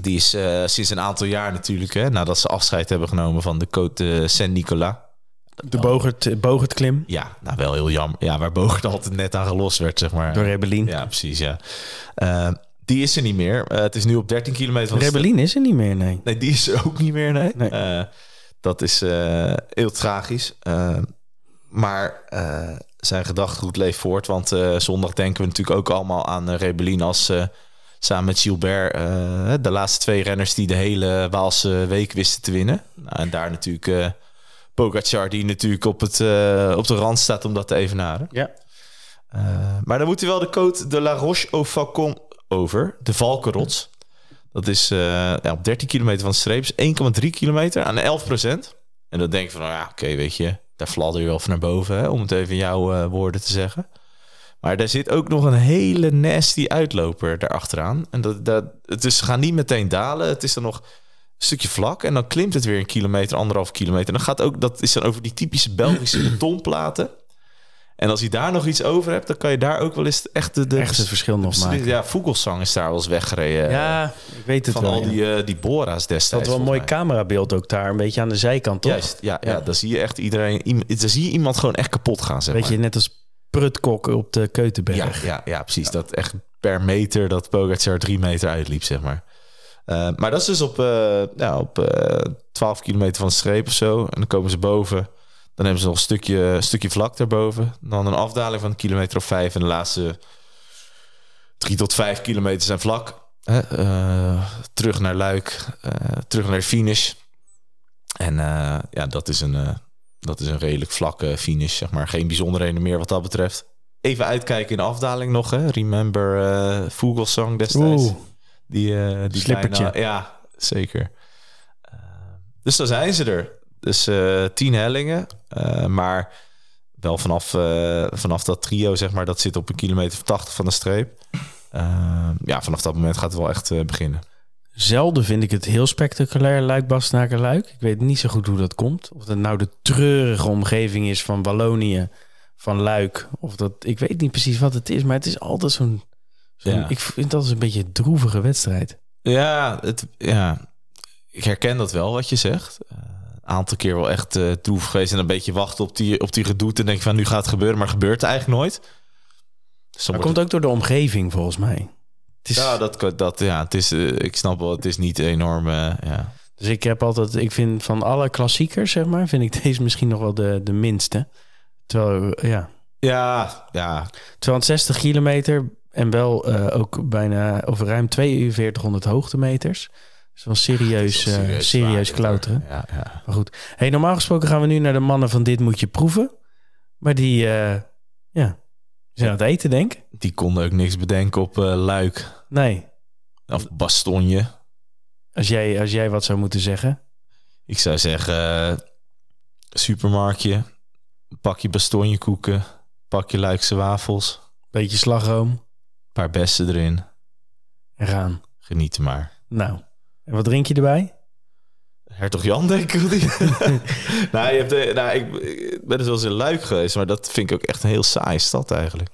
die is eh, sinds een aantal jaar natuurlijk, hè, nadat ze afscheid hebben genomen van de Côte Saint-Nicolas. De Bogert, Bogert klim Ja, nou wel heel jammer. Ja, waar Bogert altijd net aan gelost werd, zeg maar. door Rebellin. Ja, precies, ja. Eh, die is er niet meer. Eh, het is nu op 13 kilometer van Rebellin is er niet meer, nee. Nee, die is er ook niet meer. Nee. Nee. Eh, dat is eh, heel tragisch. Maar zijn gedachtegoed leeft voort. Want zondag denken we natuurlijk ook allemaal aan uh, Rebellin als samen met Gilbert de laatste twee renners die de hele Waalse week wisten te winnen. Nou, en daar natuurlijk Pogacar die natuurlijk op, het, op de rand staat om dat te evenaren. Ja. Maar dan moet hij wel de Côte de la Roche au Falcon over. De Valkenrots. Dat is eh, ja, op 13 kilometer van de streep. is 1,3 kilometer aan 11 procent. En dan denk je van, nou ja, oké, weet je, daar fladder je wel van naar boven, hè, om het even in jouw eh, woorden te zeggen. Maar daar zit ook nog een hele nasty uitloper daarachteraan. En dat, dat, het is, ze gaan niet meteen dalen. Het is dan nog een stukje vlak. En dan klimt het weer een kilometer, anderhalf kilometer. En dan gaat ook, dat is dan over die typische Belgische [CLEARS THROAT] betonplaten. En als je daar nog iets over hebt, dan kan je daar ook wel eens echt de, de Echt het verschil nog maken. Ja, Vogelsang is daar wel eens weggereden. Ja, ik weet het van wel. al ja. die, eh, die Bora's Dat destijds. wel een mooi camerabeeld ook daar, een beetje aan de zijkant, toch? Juist, ja, ja. Ja. dan zie je echt iedereen... Dan zie je iemand gewoon echt kapot gaan, zeg Weet je, net als Prutkok op de Ja, Keutenberg. ja, ja, precies. Dat echt per meter dat Pogacar drie meter uitliep, zeg maar. Eh, maar dat is dus op, ja, op eh 12 kilometer van de streep of zo. En dan komen ze boven. Dan hebben ze nog een stukje, een stukje vlak daarboven. Dan een afdaling van een kilometer of vijf. En de laatste drie tot vijf kilometer zijn vlak. Eh, terug naar Luik. eh, terug naar de finish. En eh, ja, dat is, een, dat is een redelijk vlakke finish, zeg maar. Geen bijzonderheden meer wat dat betreft. Even uitkijken in de afdaling nog, hè. Remember Vogelsang destijds. Oeh, Die, die Slippertje. bijna- ja, zeker. Dus dan zijn ze er. Dus eh, tien hellingen. eh, maar wel vanaf, eh, vanaf dat trio, zeg maar, dat zit op een kilometer of 80 van de streep. Ja, vanaf dat moment gaat het wel echt beginnen. zelden vind ik het heel spectaculair, Luik, Bastenaken, Luik. Ik weet niet zo goed hoe dat komt. Of dat nou de treurige omgeving is van Wallonië, van Luik. Of dat, ik weet niet precies wat het is, maar het is altijd zo'n... zo'n- Ja. Ik vind dat een beetje een droevige wedstrijd. Ja, het, ja, ik herken dat wel wat je zegt. Aantal keer wel echt eh droef geweest en een beetje wachten op die, op die gedoet. En denk van nu gaat het gebeuren, maar het gebeurt eigenlijk nooit. Dus Dat komt ook door de omgeving, volgens mij. Het is, Ja, dat, dat, ja het is, eh, ik snap wel, het is niet enorm. eh, ja. Dus ik heb altijd, ik vind van alle klassiekers, zeg maar, vind ik [LAUGHS] deze misschien nog wel de, de minste. Terwijl, ja, ja, ja, 260 kilometer en wel ook bijna over ruim 4200 hoogtemeters. Wel serieus, is wel eh, serieus klauteren. Ja, ja. Maar goed, hey, normaal gesproken gaan we nu naar de mannen van Dit Moet Je Proeven. Maar die, eh, ja, zijn aan het eten, denk ik. Die konden ook niks bedenken op eh, Luik Nee, of Bastonje. als jij, als jij wat zou moeten zeggen. Ik zou zeggen, supermarktje, pak je Bastonje koeken, pak je Luikse wafels, Beetje slagroom een paar bessen erin. en gaan. Geniet er maar. Nou, en wat drink je erbij? Hertog Jan, denk ik. [LAUGHS] Nou, je hebt, eh, nou, ik, ik ben dus wel eens in Luik geweest, maar dat vind ik ook echt een heel saaie stad eigenlijk.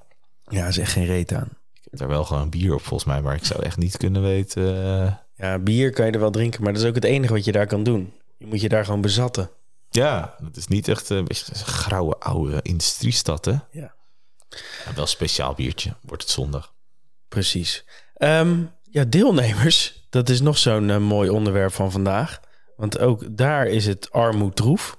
Ja, is echt geen reet aan. Ik heb daar wel gewoon bier op volgens mij, maar ik zou echt niet kunnen weten. eh, Ja, bier kan je er wel drinken, maar dat is ook het enige wat je daar kan doen. Je moet je daar gewoon bezatten. ja, het is niet echt eh, een beetje een grauwe oude industriestad, hè? Ja. Ja, wel speciaal biertje, wordt het zondag. Precies. Ehm, ja, deelnemers. Dat is nog zo'n eh, mooi onderwerp van vandaag. Want ook daar is het armoedroef.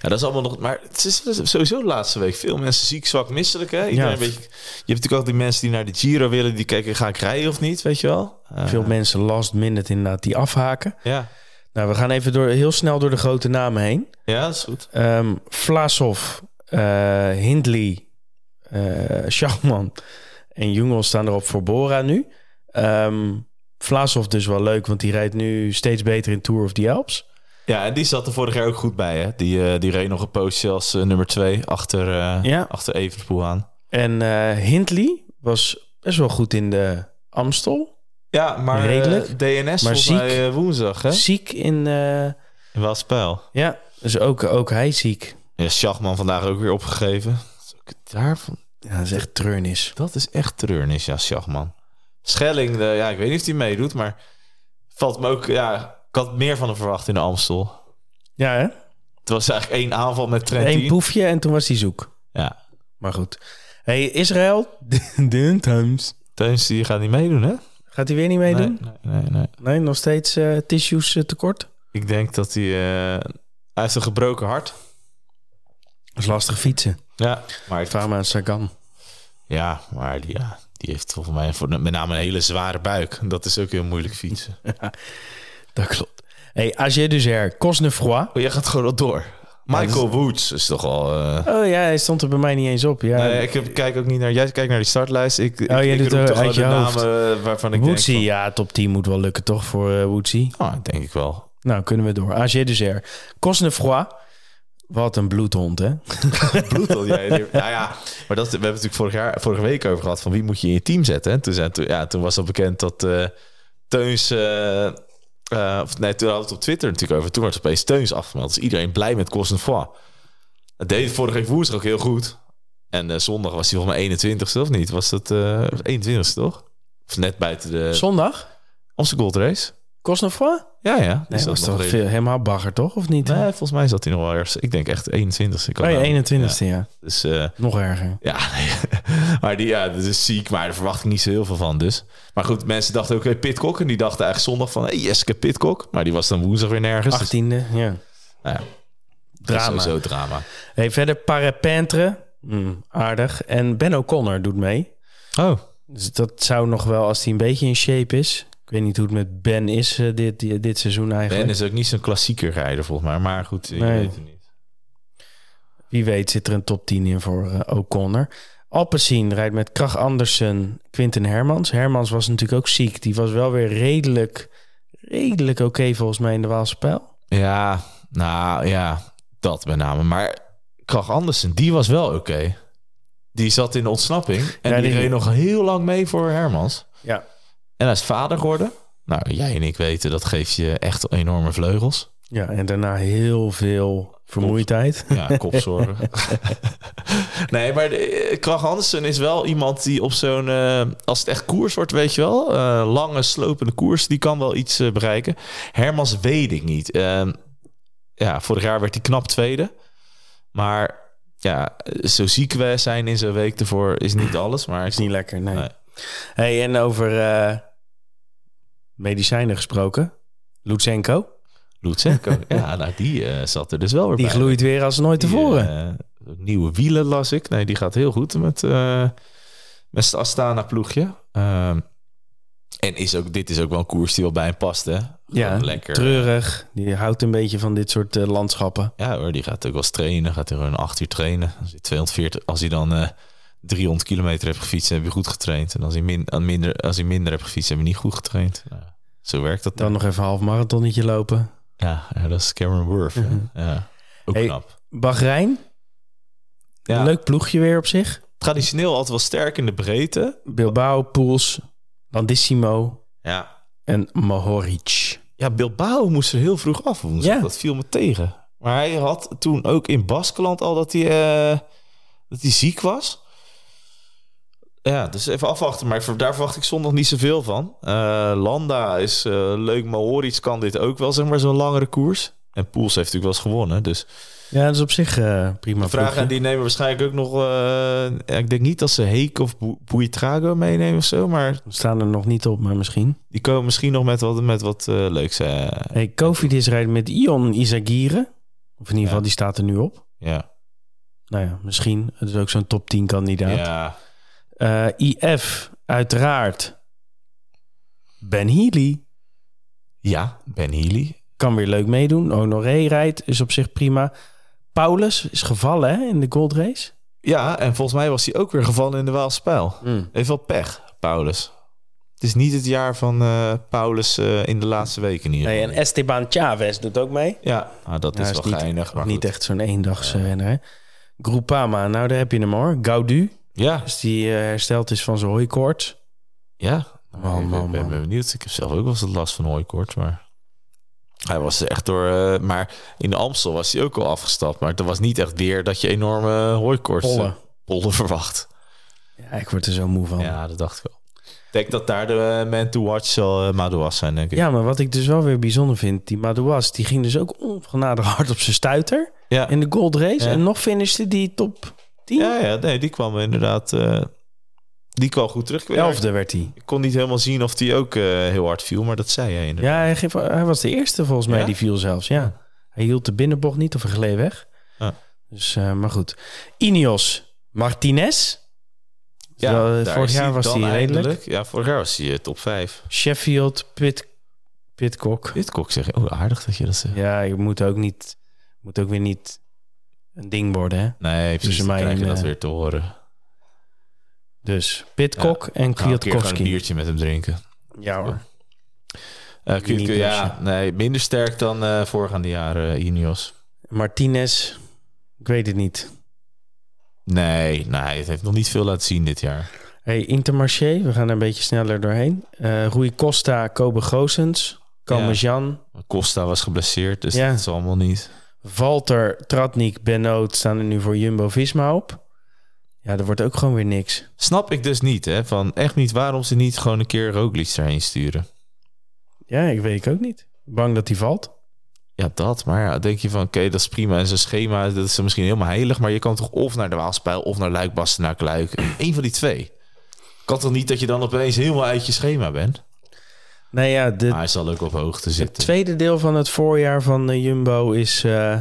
Ja, dat is allemaal nog. Maar het is sowieso de laatste week veel mensen ziek, zwak, misselijk. Hè? Ja. een beetje, je hebt natuurlijk ook die mensen die naar de Giro willen, die kijken, ga ik rijden of niet, weet je wel? Eh, Veel mensen last minute inderdaad die afhaken. Ja. Nou, we gaan even door, heel snel door de grote namen heen. ja, dat is goed. Ehm Vlasov, eh, Hindley, eh Schachman en Jungel staan erop voor Bora nu. Ehm Vlasov dus wel leuk, want die rijdt nu steeds beter in Tour of the Alps. Ja, en die zat er vorig jaar ook goed bij, hè? Die, eh, die reed nog een poosje als eh, nummer twee achter, eh Ja. achter Evenepoel aan. En Hindley was best wel goed in de Amstel. Ja, maar Redelijk. DNS Maar ziek. mij woensdag, hè? Ziek in... In Waalspijl. ja, dus ook, ook hij ziek. Ja, Schachman vandaag ook weer opgegeven. Daarvan. Ja, dat is echt treurnis. Dat is echt treurnis, ja, Schachman. Schelling, eh, ja, ik weet niet of hij meedoet, maar valt me ook, ja, ik had meer van hem verwacht in de Amstel. Ja, hè? Het was eigenlijk één aanval met Trentin. Eén poefje en toen was hij zoek. Ja, Maar goed. Hey, Israël, de times. Teuns die gaat niet meedoen, hè? Gaat hij weer niet meedoen? Nee, nee, nee, nee. Nee, nog steeds eh, tissues eh, tekort. Ik denk dat hij... eh, hij heeft een gebroken hart. Dat is lastig fietsen. Ja, maar ik, Vraag maar aan Sagan. ja, maar die, ja, die heeft volgens mij voor, met name een hele zware buik. Dat is ook heel moeilijk fietsen. [LAUGHS] Dat klopt. Hey, AG Duzer, Cosnefroid. Oh, jij gaat gewoon al door. Michael Woods is toch al... eh, Oh ja, hij stond er bij mij niet eens op. Ja, Nee, ik heb, kijk ook niet naar... Jij kijkt naar die startlijst. Ik, ik, Oh, jij ik doet er toch uit je de hoofd. namen eh, waarvan ik Woodsy, denk... ja, top 10 moet wel lukken toch voor eh Woodsy? Van, ah, denk ik wel. Nou, kunnen we door. AG Duzer, Cosnefroid. Wat een bloedhond, hè? Bloed al. jij. nou ja, maar dat, we hebben het natuurlijk vorig jaar, vorige week over gehad... van wie moet je in je team zetten. En toen, zijn, toen, ja, toen was al bekend dat eh Teuns... eh, eh, of nee, toen hadden we het op Twitter natuurlijk over. Toen werd opeens Teuns afgemeld. Dus iedereen blij met Cosnefroid. Dat deed het vorige week woensdag ook heel goed. En zondag was hij volgens mij 21ste of niet? Was dat eh 21ste toch? Of net buiten de Zondag? Amsterdam Gold Race? Cosnefroid? Ja, ja. Nee, Dus dat was nog toch veel, helemaal bagger, toch? Of niet? Nee, volgens mij zat hij nog wel ergens. Ik denk echt 21ste. Ik had oh ja, nou- 21ste, ja. ja. Dus eh, Nog erger. ja, nee. [LAUGHS] maar die, ja, dat is ziek. Maar daar verwacht ik niet zo heel veel van. Dus. Maar goed, mensen dachten ook, hey, Pitcock. En die dachten eigenlijk zondag van, hey, Jeske Pitcock. Maar die was dan woensdag weer nergens. Dus, 18e, ja. nou ja, is Drama. Sowieso drama. Hey, verder Parapentre. Hmm, aardig. En Ben O'Connor doet mee. Oh, Dus dat zou nog wel, als hij een beetje in shape is. Ik weet niet hoe het met Ben is eh, dit, dit, dit seizoen eigenlijk. Ben is ook niet zo'n klassieker rijder volgens mij. Maar goed, je weet het niet. Wie weet zit er een top 10 in voor eh, O'Connor. Alpecin rijdt met Krach Andersen, Quinten Hermans. Hermans was natuurlijk ook ziek. Die was wel weer redelijk, redelijk oké volgens mij in de Waalse Pijl. Ja, nou ja, dat met name. Maar Krach Andersen, die was wel oké. Die zat in de ontsnapping. En Ja, die, die- reed nog heel lang mee voor Hermans. Ja. En hij is vader geworden. Nou, jij en ik weten, dat geeft je echt enorme vleugels. Ja, en daarna heel veel vermoeidheid. Ja, kopzorgen. [LAUGHS] nee, maar de, Krach Andersen is wel iemand die op zo'n... eh, als het echt koers wordt, weet je wel... eh, lange, slopende koers, die kan wel iets eh, bereiken. Hermans weet ik niet. Ehm, ja, vorig jaar werd hij knap tweede. Maar ja, zo ziek we zijn in zo'n week ervoor is niet alles. Maar Is niet lekker, nee. Nee. Hey, en over eh, medicijnen gesproken. Lutsenko, Lutsenko, [LAUGHS] ja, nou, die eh, zat er dus wel weer die bij. gloeit weer als nooit Die, tevoren. eh, nieuwe wielen las ik. Nee, die gaat heel goed met, met het Astana-ploegje. Ehm, en is ook, dit is ook wel een koers die wel bij hem past, hè? ja, lekker. treurig. Die houdt een beetje van dit soort landschappen. Ja hoor, die gaat ook wel eens trainen. Gaat er een acht uur trainen. Als hij 240, als hij dan 300 kilometer heeft gefietst, heb je goed getraind. En als min, aan minder, als hij minder heeft gefietst, heb je niet goed getraind. Nou, zo werkt dat Dan dan. nog even een half marathonnetje lopen. Ja, ja, dat is Cameron Worth. hè. Ja, ook Hey, knap. Bahrein, Ja, leuk ploegje weer op zich. Traditioneel altijd wel sterk in de breedte. Bilbao, Pools, Landissimo Ja, en Mohoric. Ja, Bilbao moest er heel vroeg af woensdag. Ja. Dat viel me tegen. Maar hij had toen ook in Baskeland al dat hij, eh, dat hij ziek was. Ja, dus even afwachten. Maar daar verwacht ik zondag niet zoveel van. Eh, Landa is eh, leuk. Mohoric kan dit ook wel, zeg maar, zo'n langere koers. En Poels heeft natuurlijk wel eens gewonnen. Dus Ja, dat is op zich eh, prima. de ploegje. en die nemen waarschijnlijk ook nog... ik denk niet dat ze Heek of Bu- Buitrago meenemen of zo. Maar We staan er nog niet op, maar misschien. die komen misschien nog met wat, met wat leuks. Hey, Kofidis rijdt met Ion Izagirre. Of in ieder geval, Ja. die staat er nu op. ja. Nou ja, misschien. Het is ook zo'n top 10 kandidaat. ja. Eh, IF, uiteraard. Ben Healy Ja, Ben Healy. kan weer leuk meedoen. Honoré rijdt, is op zich prima. Paulus is gevallen hè, in de Gold Race. Ja, en volgens mij was hij ook weer gevallen in de Waalspijl. Heeft wel pech, Paulus. Het is niet het jaar van eh, Paulus eh, in de laatste weken hier. Nee, en Esteban Chavez doet ook mee. Ja, ah, dat Ja, is is wel niet- geinig. Maar Niet goed. echt zo'n eendagse renner. Hè? Groupama, nou daar heb je hem hoor. Gaudu, Ja, als die eh, hersteld is van zijn hooikoorts. ja. Man, ik man, ben, ben man. benieuwd. Ik heb zelf ook wel eens last van hooikoorts, maar... Hij was echt door... eh, maar in de Amstel was hij ook al afgestapt. Maar er was niet echt weer dat je enorme hooikoorts... Pollen. pollen [LAUGHS] verwacht. Ja, ik word er zo moe van. Ja. Ja, dat dacht ik wel. Ik denk dat daar de eh, man to watch zal uh, Madouas zijn, denk ik. maar wat ik dus wel weer bijzonder vind, die Madouas, die ging dus ook ongenadig hard op zijn stuiter ja. in de Gold Race. Ja. En nog finishte die top 10. Ja, ja, nee, die kwam inderdaad. eh, die kwam goed terug. Elfde werd hij. Ik kon niet helemaal zien of die ook eh, heel hard viel, maar dat zei hij inderdaad. Ja, hij, geef- hij was de eerste volgens mij Ja? die viel zelfs. Ja. Hij hield de binnenbocht niet of hij gleed weg. Ja. Dus, eh, maar goed. Ineos Martinez. Daar vorig is jaar was hij redelijk. eindelijk. Ja, vorig jaar was hij top 5. Sheffield, Pit, Pitcock. Dit kok zeg oh aardig dat je dat zegt. Ja, je moet ook niet, moet ook weer niet een ding worden. Hè? Nee, precies. Tussen Dan mij krijg je en, dat eh, weer te horen. Dus Pitcock en een keer gewoon een Kwiatkowski. biertje met hem drinken. Ja hoor. Eh, Niet Kwiat- ja, nee, minder sterk dan eh voorgaande jaren, eh, Ineos. Martinez, ik weet het niet. Nee, nee, het heeft nog niet veel laten zien dit jaar. Hey, Intermarché, we gaan er een beetje sneller doorheen. Eh Rui Costa, Kobe Goossens, Komen Ja. Costa was geblesseerd, dus Ja. dat is allemaal niet. Walter, Tratnik, Benoot staan er nu voor Jumbo-Visma op. Ja, er wordt ook gewoon weer niks. Snap ik dus niet, hè? Van echt niet waarom ze niet gewoon een keer Roglic daarheen sturen. Ja, ik weet ik ook niet. Bang dat hij valt. Ja, dat. Maar ja, denk je van, oké, dat is prima. En zijn schema, dat is misschien helemaal heilig. Maar je kan toch of naar de Waalspijl of naar Luik, Bastenaak, Luik. Eén van die twee. Kan toch niet dat je dan opeens helemaal uit je schema bent? Nou ja, de, Maar hij zal ook op hoogte het zitten. tweede deel van het voorjaar van eh, Jumbo is eh,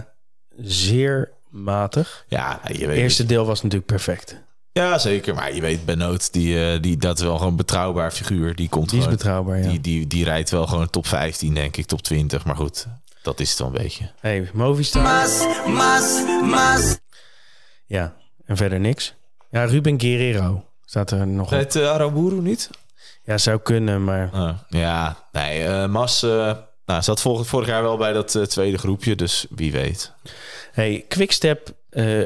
zeer matig. Ja, nou, je Het weet eerste deel was natuurlijk perfect. Ja, zeker. Maar je weet, Benoot, die, eh, die, dat is wel gewoon een betrouwbaar figuur. Die komt Die is betrouwbaar, ja. die, die, die rijdt wel gewoon top 15, denk ik, top 20. Maar goed, dat is het wel een beetje. Hey, Movistar. Mas, mas, mas. Ja, en verder niks. Ja, Ruben Guerrero staat er nog op. Het uh, Aramburu niet? Ja, zou kunnen, maar ja, nee, eh, Mas eh, nou, zat vorig, vorig jaar wel bij dat eh, tweede groepje, dus wie weet. hey, Quickstep,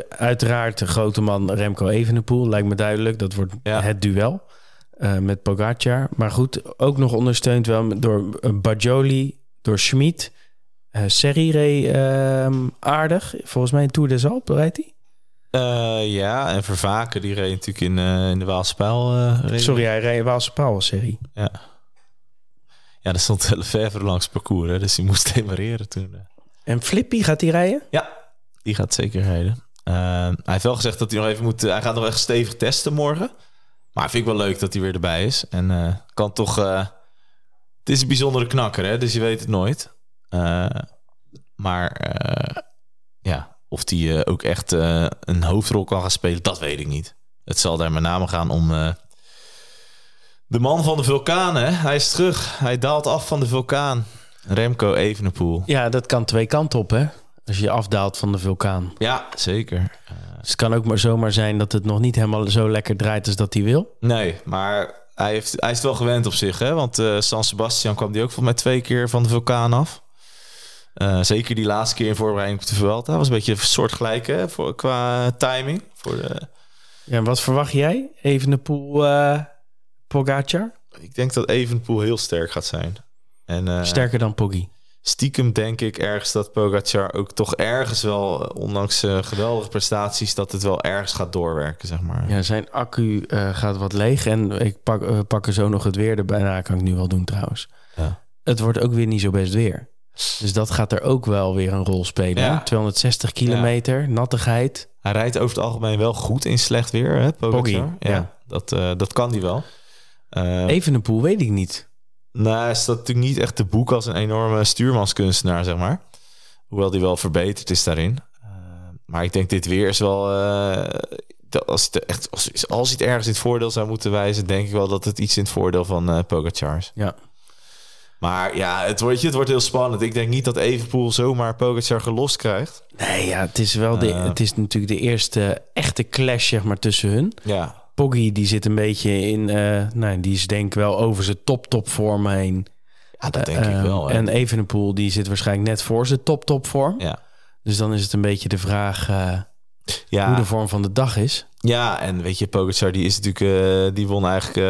uiteraard de grote man Remco Evenepoel, lijkt me duidelijk. Dat wordt Ja. het duel met Pogacar. Maar goed, ook nog ondersteund wel door Bajoli, door Schmid. Serri reed ehm, aardig. Volgens mij in Tour des Alpes rijdt hij. Eh, ja, en Vervaken, die reed natuurlijk in, eh, in de Waalspijl. eh, reed- Sorry, hij reed Waalse Paul, Serri. Ja. ja, daar stond Lefevre langs het parcours, hè, dus die moest demareren toen. eh. En Flippy, gaat hij rijden? Ja, die gaat zeker rijden. Eh, hij heeft wel gezegd dat hij nog even moet... hij gaat nog echt stevig testen morgen. Maar vind ik wel leuk dat hij weer erbij is. En eh, kan toch... eh, het is een bijzondere knakker, hè? Dus je weet het nooit. Eh, maar eh, ja, of hij eh, ook echt eh, een hoofdrol kan gaan spelen, dat weet ik niet. Het zal daar met name gaan om... eh, de man van de vulkaan, hè? Hij is terug. Hij daalt af van de vulkaan. Remco Evenepoel. Ja, dat kan twee kanten op, hè? Als je afdaalt van de vulkaan. Ja, zeker. Dus het kan ook maar zomaar zijn dat het nog niet helemaal zo lekker draait als dat hij wil. Nee, maar hij, heeft, hij is het wel gewend op zich. Hè? Want San Sebastian kwam die ook volgens mij twee keer van de vulkaan af. Eh, zeker die laatste keer in voorbereiding op de Vuelta. was een beetje soortgelijk hè? Voor, qua timing. Voor de, Ja, en wat verwacht jij? Even de pool eh Pogacar? ik denk dat Evenpoel heel sterk gaat zijn. En eh, Sterker dan Poggi. stiekem denk ik ergens dat Pogacar ook toch ergens wel, ondanks eh, geweldige prestaties, dat het wel ergens gaat doorwerken, zeg maar. Ja, zijn accu eh, gaat wat leeg. En ik pak, pak er zo nog het weer erbij. Nou, kan ik nu wel doen trouwens. Ja. Het wordt ook weer niet zo best weer. Dus dat gaat er ook wel weer een rol spelen. Ja. 260 kilometer, nattigheid. Hij rijdt over het algemeen wel goed in slecht weer, hè? Poggi, ja. ja. Dat, eh, dat kan hij wel. Eh, Even een poel, weet ik niet. Nou, hij staat natuurlijk niet echt te boek als een enorme stuurmanskunstenaar, zeg maar. Hoewel die wel verbeterd is daarin. Eh, maar ik denk dit weer is wel... dat als, het echt, als, als hij het ergens in het voordeel zou moeten wijzen... denk ik wel dat het iets in het voordeel van eh Pogacar is. Ja. Maar ja, het wordt, het wordt heel spannend. Ik denk niet dat Evenpoel zomaar Pogacar gelost krijgt. Nee, ja, het is wel de, Eh. het is natuurlijk de eerste echte clash zeg maar, tussen hun. Ja, Poggi die zit een beetje in, nou, die is denk ik wel over zijn top top vorm heen. ja dat denk Eh, ik wel. hè. En Evenepoel die zit waarschijnlijk net voor zijn top top vorm. ja. Dus dan is het een beetje de vraag Ja, hoe de vorm van de dag is. Ja, en weet je, Pogacar die is natuurlijk, die won eigenlijk,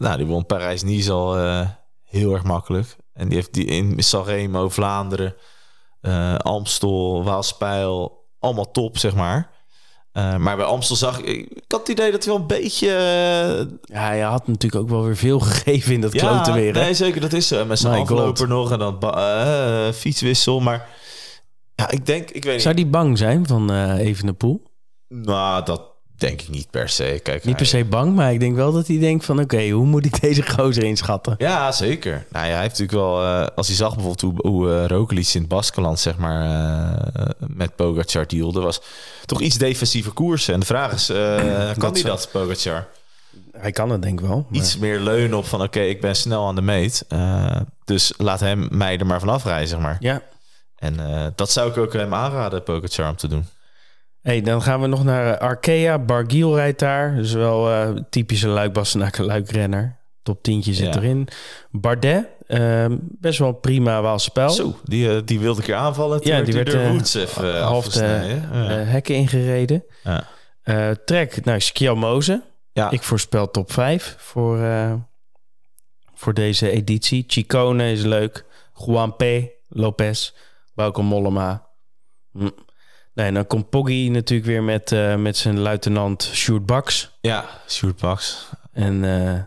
nou, die won Parijs-Nice al eh, heel erg makkelijk. En die heeft die in Sanremo, Vlaanderen, eh, Amstel, Waalspijl, allemaal top, zeg maar. Eh, maar bij Amstel zag ik, ik had het idee dat hij wel een beetje... eh, Ja, hij had natuurlijk ook wel weer veel [LAUGHS] gegeven in dat ja, kloten weer. hè? nee, zeker, dat is zo. Met zijn afloper nog en dan fietswissel. Maar ja, ik denk, ik weet niet. Zou die bang zijn van eh Evenepoel? Nou, dat denk ik niet per se. Kijk, Niet per se bang, maar ik denk wel dat hij denkt van... oké, hoe moet ik deze gozer inschatten? Ja, zeker. Nou ja, hij heeft natuurlijk wel... eh, als hij zag bijvoorbeeld hoe, hoe Roglic in het Baskeland, zeg maar, eh, met Pogacar dealde, was toch iets defensiever koersen. En de vraag is, [CLEARS THROAT] kan hij dat, Pogacar? Hij kan het denk ik wel. maar- Iets meer leunen op van, oké, ik ben snel aan de meet. dus laat hem mij er maar vanaf rijden, zeg maar. Ja. En dat zou ik ook hem aanraden, Pogacar, om te doen. Hey, dan gaan we nog naar eh, Arkea. Bargiel rijdt daar. Dus wel eh, typische luik luik renner Top 10 zit Ja. erin. Bardet, ehm, best wel prima Waalspel. Zo, die, eh, die wilde ik keer aanvallen. Ja, die werd eh, Woods even half de. Ja. hekken ingereden. Ja. Trek, nou, Skjelmoze. Ja. Ik voorspel top 5 voor, voor deze editie. Chicone is leuk. Juan P. Lopez. Bauke Mollema. Hm. Nee, en dan komt Poggi natuurlijk weer met, eh, met zijn luitenant Sjoerd Baks. ja, Sjoerd Pax. En eh,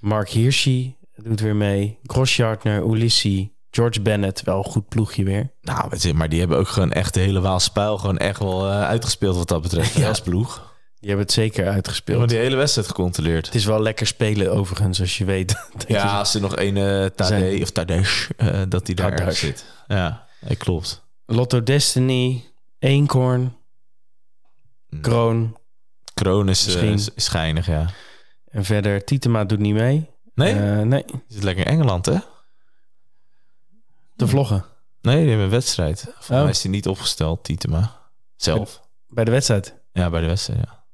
Mark Hirschi doet weer mee. Grosjartner, Ulissi, George Bennett. Wel een goed ploegje weer. Nou, maar die hebben ook gewoon echt de hele Waalspijl gewoon echt wel eh, uitgespeeld wat dat betreft. [LAUGHS] Ja. Als ploeg. Die hebben het zeker uitgespeeld. hebben die hele wedstrijd gecontroleerd. Het is wel lekker spelen overigens, als je weet. [LAUGHS] dat je- Ja, als er nog een uh, Tadej of Tadej, dat die daar zit. Ja, klopt. Lotto Destiny, Eenkorn, Kroon. Kroon is, eh, is schijnig, ja. En verder, Tietema doet niet mee. Nee, Eh, nee, zit lekker in Engeland, hè? te vloggen. Nee, die hebben een wedstrijd. Volgens Oh. mij is hij niet opgesteld, Tietema. Zelf. Bij de wedstrijd. Ja, bij de wedstrijd, ja.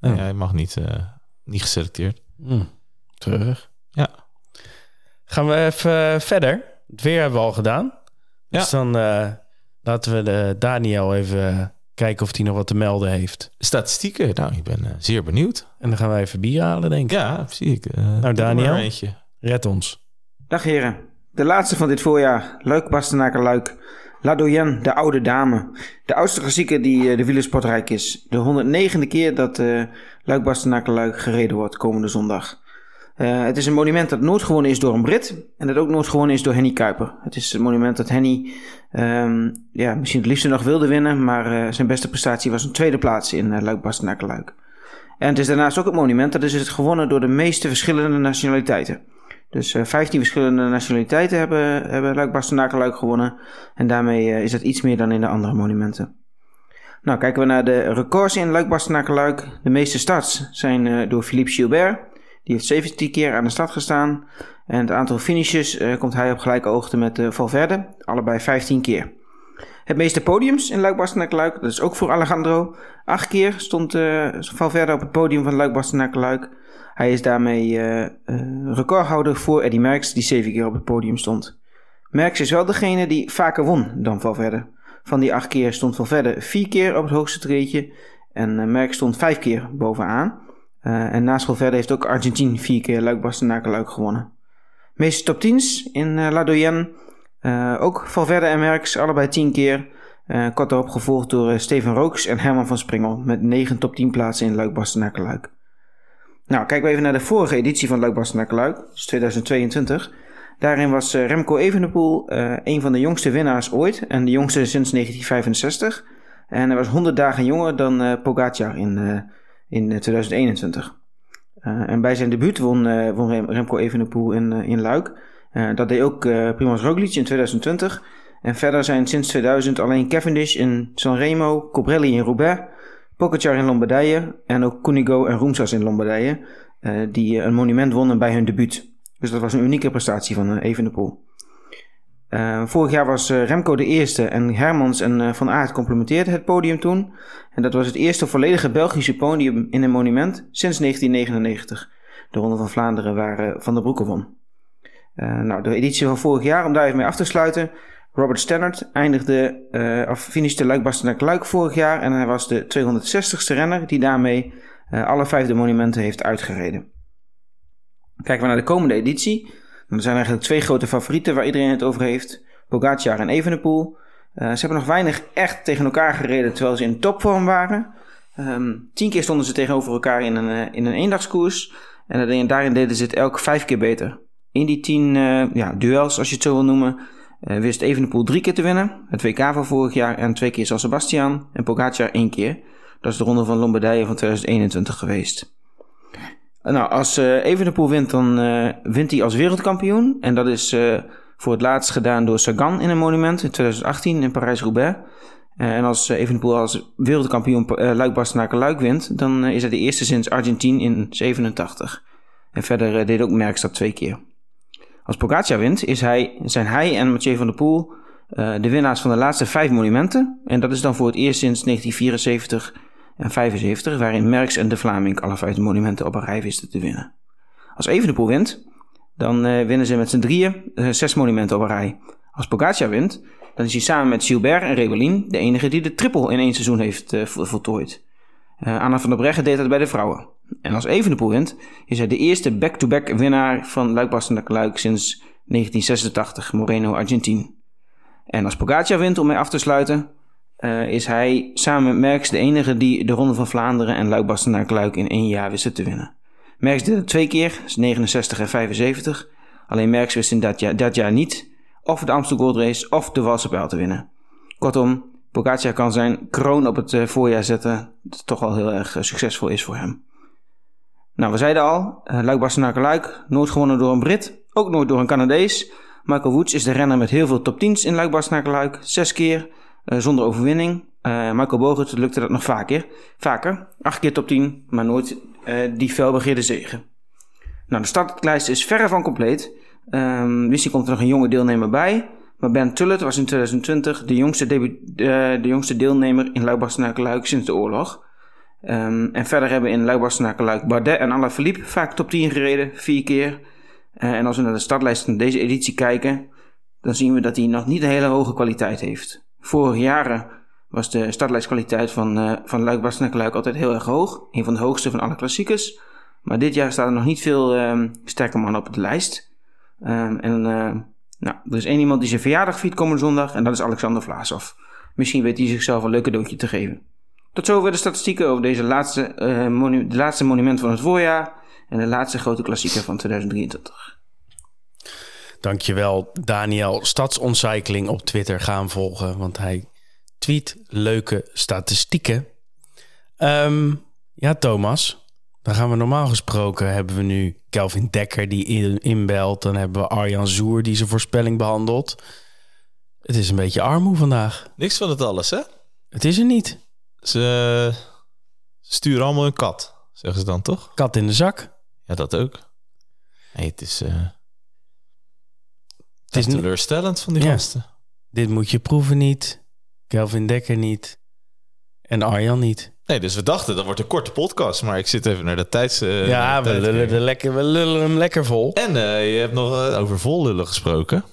Nee, Oh. hij mag niet, eh, niet geselecteerd. Hm, treurig. Ja. Gaan we even verder. Het weer hebben we al gedaan. Dus Ja. dan laten we de Daniel even eh, kijken of hij nog wat te melden heeft. Statistieken, nou, ik ben eh, zeer benieuwd. En dan gaan wij even bier halen, denk ik. Ja, zie ik. eh, er Daniel. Red ons. Dag heren. De laatste van dit voorjaar. Luik Bastenaken Luik. La Doyenne, de oude dame. De oudste klassieker die de wielersportrijk is. De 109e keer dat eh Luik Bastenaken Luik gereden wordt komende zondag. Eh, het is een monument dat nooit gewonnen is door een Brit. En dat ook nooit gewonnen is door Henny Kuiper. Het is een monument dat Henny ehm, ja, misschien het liefste nog wilde winnen. Maar eh, zijn beste prestatie was een tweede plaats in eh, Luik Bastenaken Luik. En het is daarnaast ook het monument dat is gewonnen door de meeste verschillende nationaliteiten. Dus eh 15 verschillende nationaliteiten hebben, hebben Luik Bastenaken Luik gewonnen. En daarmee eh, is dat iets meer dan in de andere monumenten. Nou, kijken we naar de records in Luik Bastenaken Luik. De meeste starts zijn eh, door Philippe Gilbert. Die heeft 17 keer aan de start gestaan. En het aantal finishes eh, komt hij op gelijke hoogte met eh, Valverde. Allebei 15 keer. Het meeste podiums in Luik Bastenaken Luik. Dat is ook voor Alejandro. Acht keer stond eh, Valverde op het podium van Luik Bastenaken Luik. Hij is daarmee recordhouder voor Eddy Merckx, die zeven keer op het podium stond. Merckx is wel degene die vaker won dan Valverde. Van die acht keer stond Valverde vier keer op het hoogste treedje en uh, Merckx stond vijf keer bovenaan. Uh, en naast Valverde heeft ook Argentin vier keer Luik Luik gewonnen. Meeste top 10's in uh, La Doyenne. Uh, ook Valverde en Merckx, allebei 10 keer. Kort daarop gevolgd door Steven Rooks en Herman van Springel. Met 9 top 10 plaatsen in Luik Luik. Nou, kijken we even naar de vorige editie van Luik Bastenaken Luik. Dus 2022. Daarin was Remco Evenepoel een van de jongste winnaars ooit. En de jongste sinds 1965. En hij was 100 dagen jonger dan Pogacar in, in 2021. Uh, en bij zijn debuut won, uh, won Remco Evenepoel in, in Luik. dat deed ook Primoz Roglic in 2020. En verder zijn sinds 2000 alleen Cavendish in Sanremo, Cobrelli in Roubaix, Pogacar in Lombardije en ook Cunigo en Roemsas in Lombardije, die een monument wonnen bij hun debuut. Dus dat was een unieke prestatie van Evenepoel. Uh, vorig jaar was uh, Remco de eerste en Hermans en uh, Van Aert complementeerden het podium toen. En dat was het eerste volledige Belgische podium in een monument sinds 1999. De Ronde van Vlaanderen waar Van der Broeke won. nou, de editie van vorig jaar, om daar even mee af te sluiten. Robert Stannard eindigde, of finishte Luik naar Luik vorig jaar. En hij was de 260ste renner die daarmee alle vijf de monumenten heeft uitgereden. Kijken we naar de komende editie. Er zijn eigenlijk twee grote favorieten waar iedereen het over heeft. Pogacar en Evenepoel. Uh, ze hebben nog weinig echt tegen elkaar gereden terwijl ze in topvorm waren. Um, tien keer stonden ze tegenover elkaar in een, uh, in een eendagskoers. En daarin deden ze het elk vijf keer beter. In die tien uh, ja, duels, als je het zo wil noemen, wist Evenepoel drie keer te winnen. Het WK van vorig jaar en twee keer San Sebastian. En Pogacar één keer. Dat is de ronde van Lombardije van 2021 geweest. Nou, als uh, Evenepoel wint, dan uh, wint hij als wereldkampioen. En dat is uh, voor het laatst gedaan door Sagan in een monument in 2018 in Parijs-Roubaix. en als Evenepoel als wereldkampioen Luik Luik wint, dan is hij de eerste sinds Argentinië in 87. En verder deed ook Merckx dat twee keer. Als Pogacar wint, is hij, zijn hij en Mathieu van der Poel de winnaars van de laatste vijf monumenten. En dat is dan voor het eerst sinds 1974 en 75, waarin Merckx en de Vlaming alle vijf monumenten op een rij wisten te winnen. Als Evenepoel wint, dan uh, winnen ze met z'n drieën uh, zes monumenten op een rij. Als Pogacar wint, dan is hij samen met Gilbert en Rebellin de enige die de triple in één seizoen heeft uh, voltooid. Anna van der Breggen deed dat bij de vrouwen. En als Evenepoel wint, is hij de eerste back-to-back winnaar van Luik Luik sinds 1986, Moreno Argentin. En als Pogacar wint, om mee af te sluiten, uh, is hij samen met Merckx de enige die de Ronde van Vlaanderen en Luik Bastenaak Luik in één jaar wist te winnen. Merckx deed het twee keer, 69 en 75. Alleen Merckx wist in dat jaar, dat jaar niet of de Amstel Gold Race of de Walse te winnen. Kortom, Pogacar kan zijn kroon op het uh, voorjaar zetten, dat toch wel heel erg uh, succesvol is voor hem. Nou, we zeiden al, Luik Bastenaak Luik, nooit gewonnen door een Brit, ook nooit door een Canadees. Michael Woods is de renner met heel veel top 10's in Luik Bastenaak Luik, zes keer. Uh, zonder overwinning. Uh, Michael Bogert lukte dat nog vaker. vaker. Acht keer top 10, maar nooit uh, die felbegeerde zegen. Nou, de startlijst is verre van compleet. Um, misschien komt er nog een jonge deelnemer bij. Maar Ben Tullet was in 2020 de jongste, de jongste deelnemer in Luik-Bastenaken-Luik sinds de oorlog. Um, en verder hebben in Luik-Bastenaken-Luik Bardet en Alaphilippe vaak top 10 gereden, vier keer. en als we naar de startlijst van deze editie kijken, dan zien we dat hij nog niet een hele hoge kwaliteit heeft. Vorig jaren was de startlijstkwaliteit van, uh, van Luik altijd heel erg hoog. Een van de hoogste van alle klassiekers. Maar dit jaar staan er nog niet veel um, sterke mannen op de lijst. Um, en uh, nou, er is één iemand die zijn verjaardag viert komende zondag. En dat is Alexander Vlaasov. Misschien weet hij zichzelf een leuk cadeautje te geven. Tot zover de statistieken over deze laatste, uh, de laatste monument van het voorjaar. En de laatste grote klassieker van 2023. Dankjewel, Daniel. Stadsontcycling op Twitter gaan volgen, want hij tweet leuke statistieken. Um, ja, Thomas, dan gaan we normaal gesproken hebben we nu Kelvin Dekker die inbelt. Dan hebben we Arjan Zoer die zijn voorspelling behandelt. Het is een beetje armoe vandaag. Niks van het alles, hè? Het is er niet. Ze sturen allemaal een kat, zeggen ze dan toch? Kat in de zak. Ja, dat ook. Nee, het is... Uh... Het is teleurstellend van die ja. gasten. Dit moet je proeven niet. Kelvin Dekker niet. En Arjan niet. Nee, dus we dachten dat wordt een korte podcast, maar ik zit even naar de tijds. Uh, ja, we lullen, de lekker, we lullen hem lekker vol. En uh, je hebt nog uh, over vol lullen gesproken.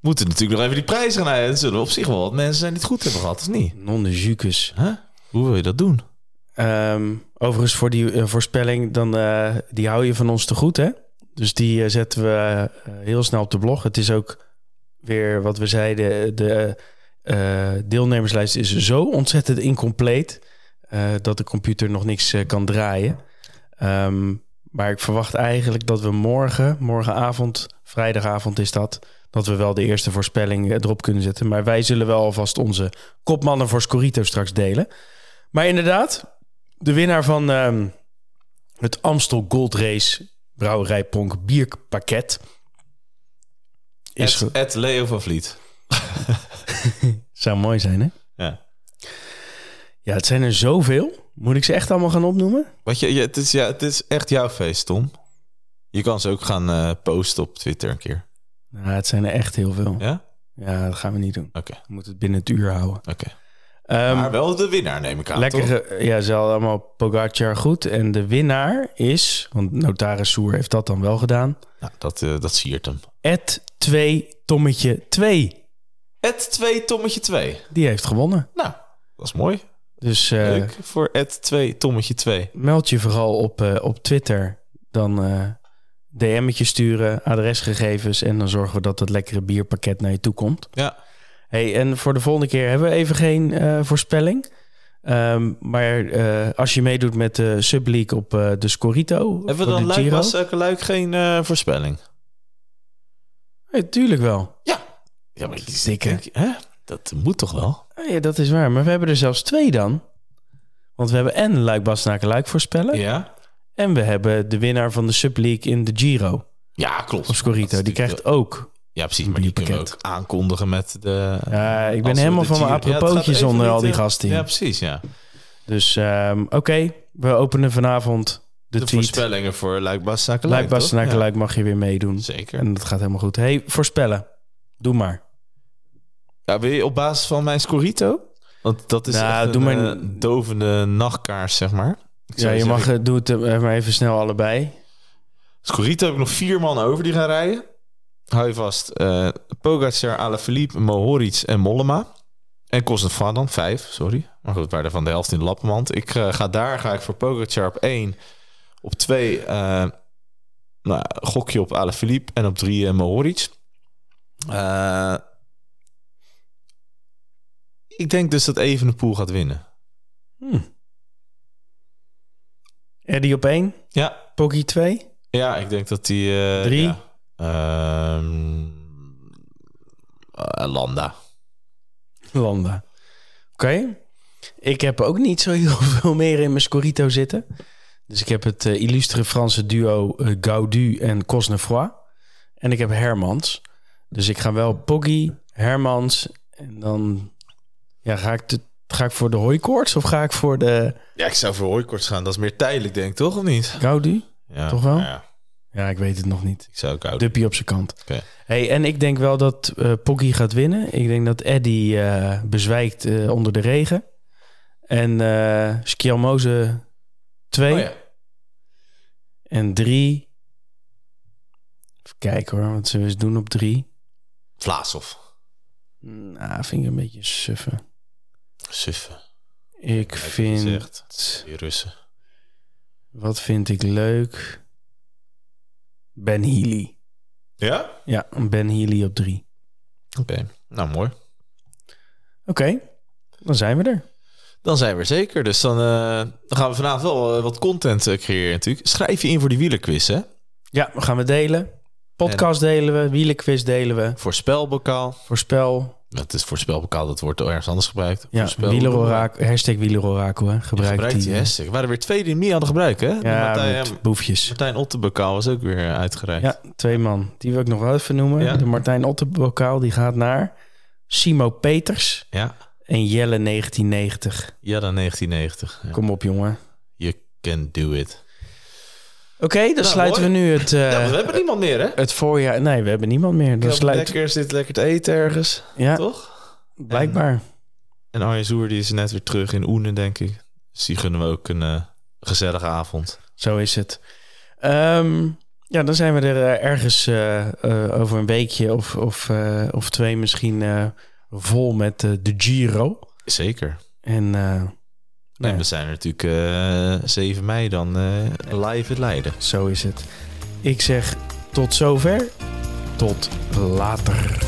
Moeten natuurlijk nog even die prijzen gaan uit. zullen op zich wel wat mensen zijn die het goed hebben gehad, of niet? Non de jukes. Huh? Hoe wil je dat doen? Um, overigens, voor die voorspelling, dan, die hou je van ons te goed, hè? Dus die eh, zetten we eh, heel snel op de blog. Het is ook weer wat we zeiden. De eh, deelnemerslijst is zo ontzettend incompleet. dat de computer nog niks kan draaien. Ehm, maar ik verwacht eigenlijk dat we morgen, morgenavond, vrijdagavond is dat, dat we wel de eerste voorspelling erop kunnen zetten. Maar wij zullen wel alvast onze kopmannen voor Scorito straks delen. Maar inderdaad, de winnaar van ehm, het Amstel Gold Race Brouwerij Pronk bierpakket is Ed, Ed Leo van Vliet. [LAUGHS] zou mooi zijn, hè? Ja. Ja, het zijn er zoveel. Moet ik ze echt allemaal gaan opnoemen? Wat je, je, het, is, ja, het is echt jouw feest, Tom. Je kan ze ook gaan eh, posten op Twitter een keer. Nou, het zijn er echt heel veel. Ja? Ja, dat gaan we niet doen. Oké, We moeten het binnen het uur houden. oké. Ehm, maar wel de winnaar, neem ik aan, lekker, ja, ze hadden allemaal Pogacar goed. En de winnaar is, want Notaris Soer heeft dat dan wel gedaan. Nou, dat, eh, dat siert hem. Ed 2 Tommetje 2. Ed 2, Tommetje 2. Die heeft gewonnen. Nou, dat is mooi. Dus eh, Leuk voor Ed 2, Tommetje 2. meld je vooral op, eh, op Twitter. Dan DM'tje sturen, adresgegevens. En dan zorgen we dat het lekkere bierpakket naar je toe komt. Ja. Hey, en voor de volgende keer hebben we even geen eh, voorspelling. Ehm, maar eh, als je meedoet met de Subleague op eh, de Scorito. Hebben we dan Luik, Giro. was Luik geen voorspelling? Hey, tuurlijk wel. Ja. Ja, maar Dikke. Hè? Dat moet toch wel? Oh ja, dat is waar. Maar we hebben er zelfs twee dan. Want we hebben en Luik Bastenaken Luik voorspellen. Ja. En we hebben de winnaar van de Subleague in de Giro. Ja, klopt. Of Scorito. Die krijgt ook. Ja, precies. Maar die kunnen we ook aankondigen met de... Ja, ik ben helemaal van mijn Ja, het apropootjes even onder al die eh, gasten. Ja, precies, ja. Dus ehm, oké, we openen vanavond de, De, tweet. voorspellingen voor Luik, Bastenaken, Luik Luik, toch? Bastenaken Ja, Luik mag je weer meedoen. Zeker. En dat gaat helemaal goed. Hey, voorspellen. Doe maar. Ja, wil je op basis van mijn Scorito? Want dat is Nou, doe een maar- eh, dovende nachtkaars, zeg maar. Ik Ja, je zeggen, mag, eh, doe het eh, maar even snel allebei. Scorito heb ik nog vier man over die gaan rijden. Hou je vast. eh Pogacar, Alaphilippe, Mohoric en Mollema. En Kosnefan dan, vijf, sorry. Maar goed, er van de helft in de lappenmand. Ik eh, ga daar, ga ik voor Pogacar op één. Op twee, eh, nou, gokje op Alaphilippe. En op drie, uh, Mohoric. Ik denk dus dat Evenepoel gaat winnen. Hm. Eddie op één. Ja, Poggy 2. Ja, ik denk dat die... eh, Drie? Ja. Ehm, eh, Landa. Landa. Oké. Ik heb ook niet zo heel [LAUGHS] veel meer in mijn Scorito zitten. Dus ik heb het eh, illustre Franse duo eh, Gaudu en Cosnefroid. En ik heb Hermans. Dus ik ga wel Poggy, Hermans en dan... Ja, ga ik, de, ga ik voor de hooikoorts of ga ik voor de Ja, ik zou voor Hooikorts gaan. Dat is meer tijdelijk, denk ik, toch? Of niet? Gaudu? Ja, Toch wel? Ja, Ja, ik weet het nog niet. ik zou ook. Duppie op zijn kant. Oké. Hey, en ik denk wel dat Poggy gaat winnen. Ik denk dat Eddie eh, bezwijkt eh, onder de regen. En Skjelmoze 2. Oh ja. En 3. Even kijken hoor, wat zullen we eens doen op 3? Vlaasov. Nou, vind ik een beetje suffen. Suffen. Ik vind... Die Russen. Wat vind ik leuk? Ben Healy. Ja? Ja, Ben Healy op 3. Oké. Nou, mooi. Oké, dan zijn we er. Dan zijn we er zeker. Dus dan, eh, dan gaan we vanavond wel eh, wat content eh, creëren natuurlijk. Schrijf je in voor die wielerquiz, hè? Ja, we gaan we delen. Podcast delen we, wielenquiz delen we. Voorspelbokaal. Voorspel. Dat is voorspelbokaal, dat wordt ergens anders gebruikt. Ja, wielerorakel, hashtag wielerorakel, hè. Ja, Gebruik gebruikt die die. hashtag. Er waren er weer twee die hem niet hadden gebruikt, hè? Ja, Martijn, boefjes. Martijn was ook weer uitgereikt. Ja, twee man. Die wil ik nog wel even noemen. Ja. De Martijn Otterbokaal, die gaat naar Simo Peters Ja, en Jelle 1990. ja dan 1990. Ja. Kom op, jongen. You can do it. Oké, dan Nou, sluiten mooi. we nu het, eh, ja, maar we hebben niemand meer, hè? het voorjaar... Nee, we hebben niemand meer. Dan sluit... lekker, zit lekker te eten ergens, Ja, toch? blijkbaar. En Arjen Zoer die is net weer terug in Oenen, denk ik. Dus die gunnen we ook een eh, gezellige avond. Zo is het. Ehm, ja, dan zijn we er eh, ergens eh, eh, over een weekje of, of, eh, of twee misschien eh, vol met eh, de Giro. Zeker. En eh, ja, we zijn er natuurlijk eh 7 mei dan eh, live in Leiden. zo is het. Ik zeg tot zover. Tot later.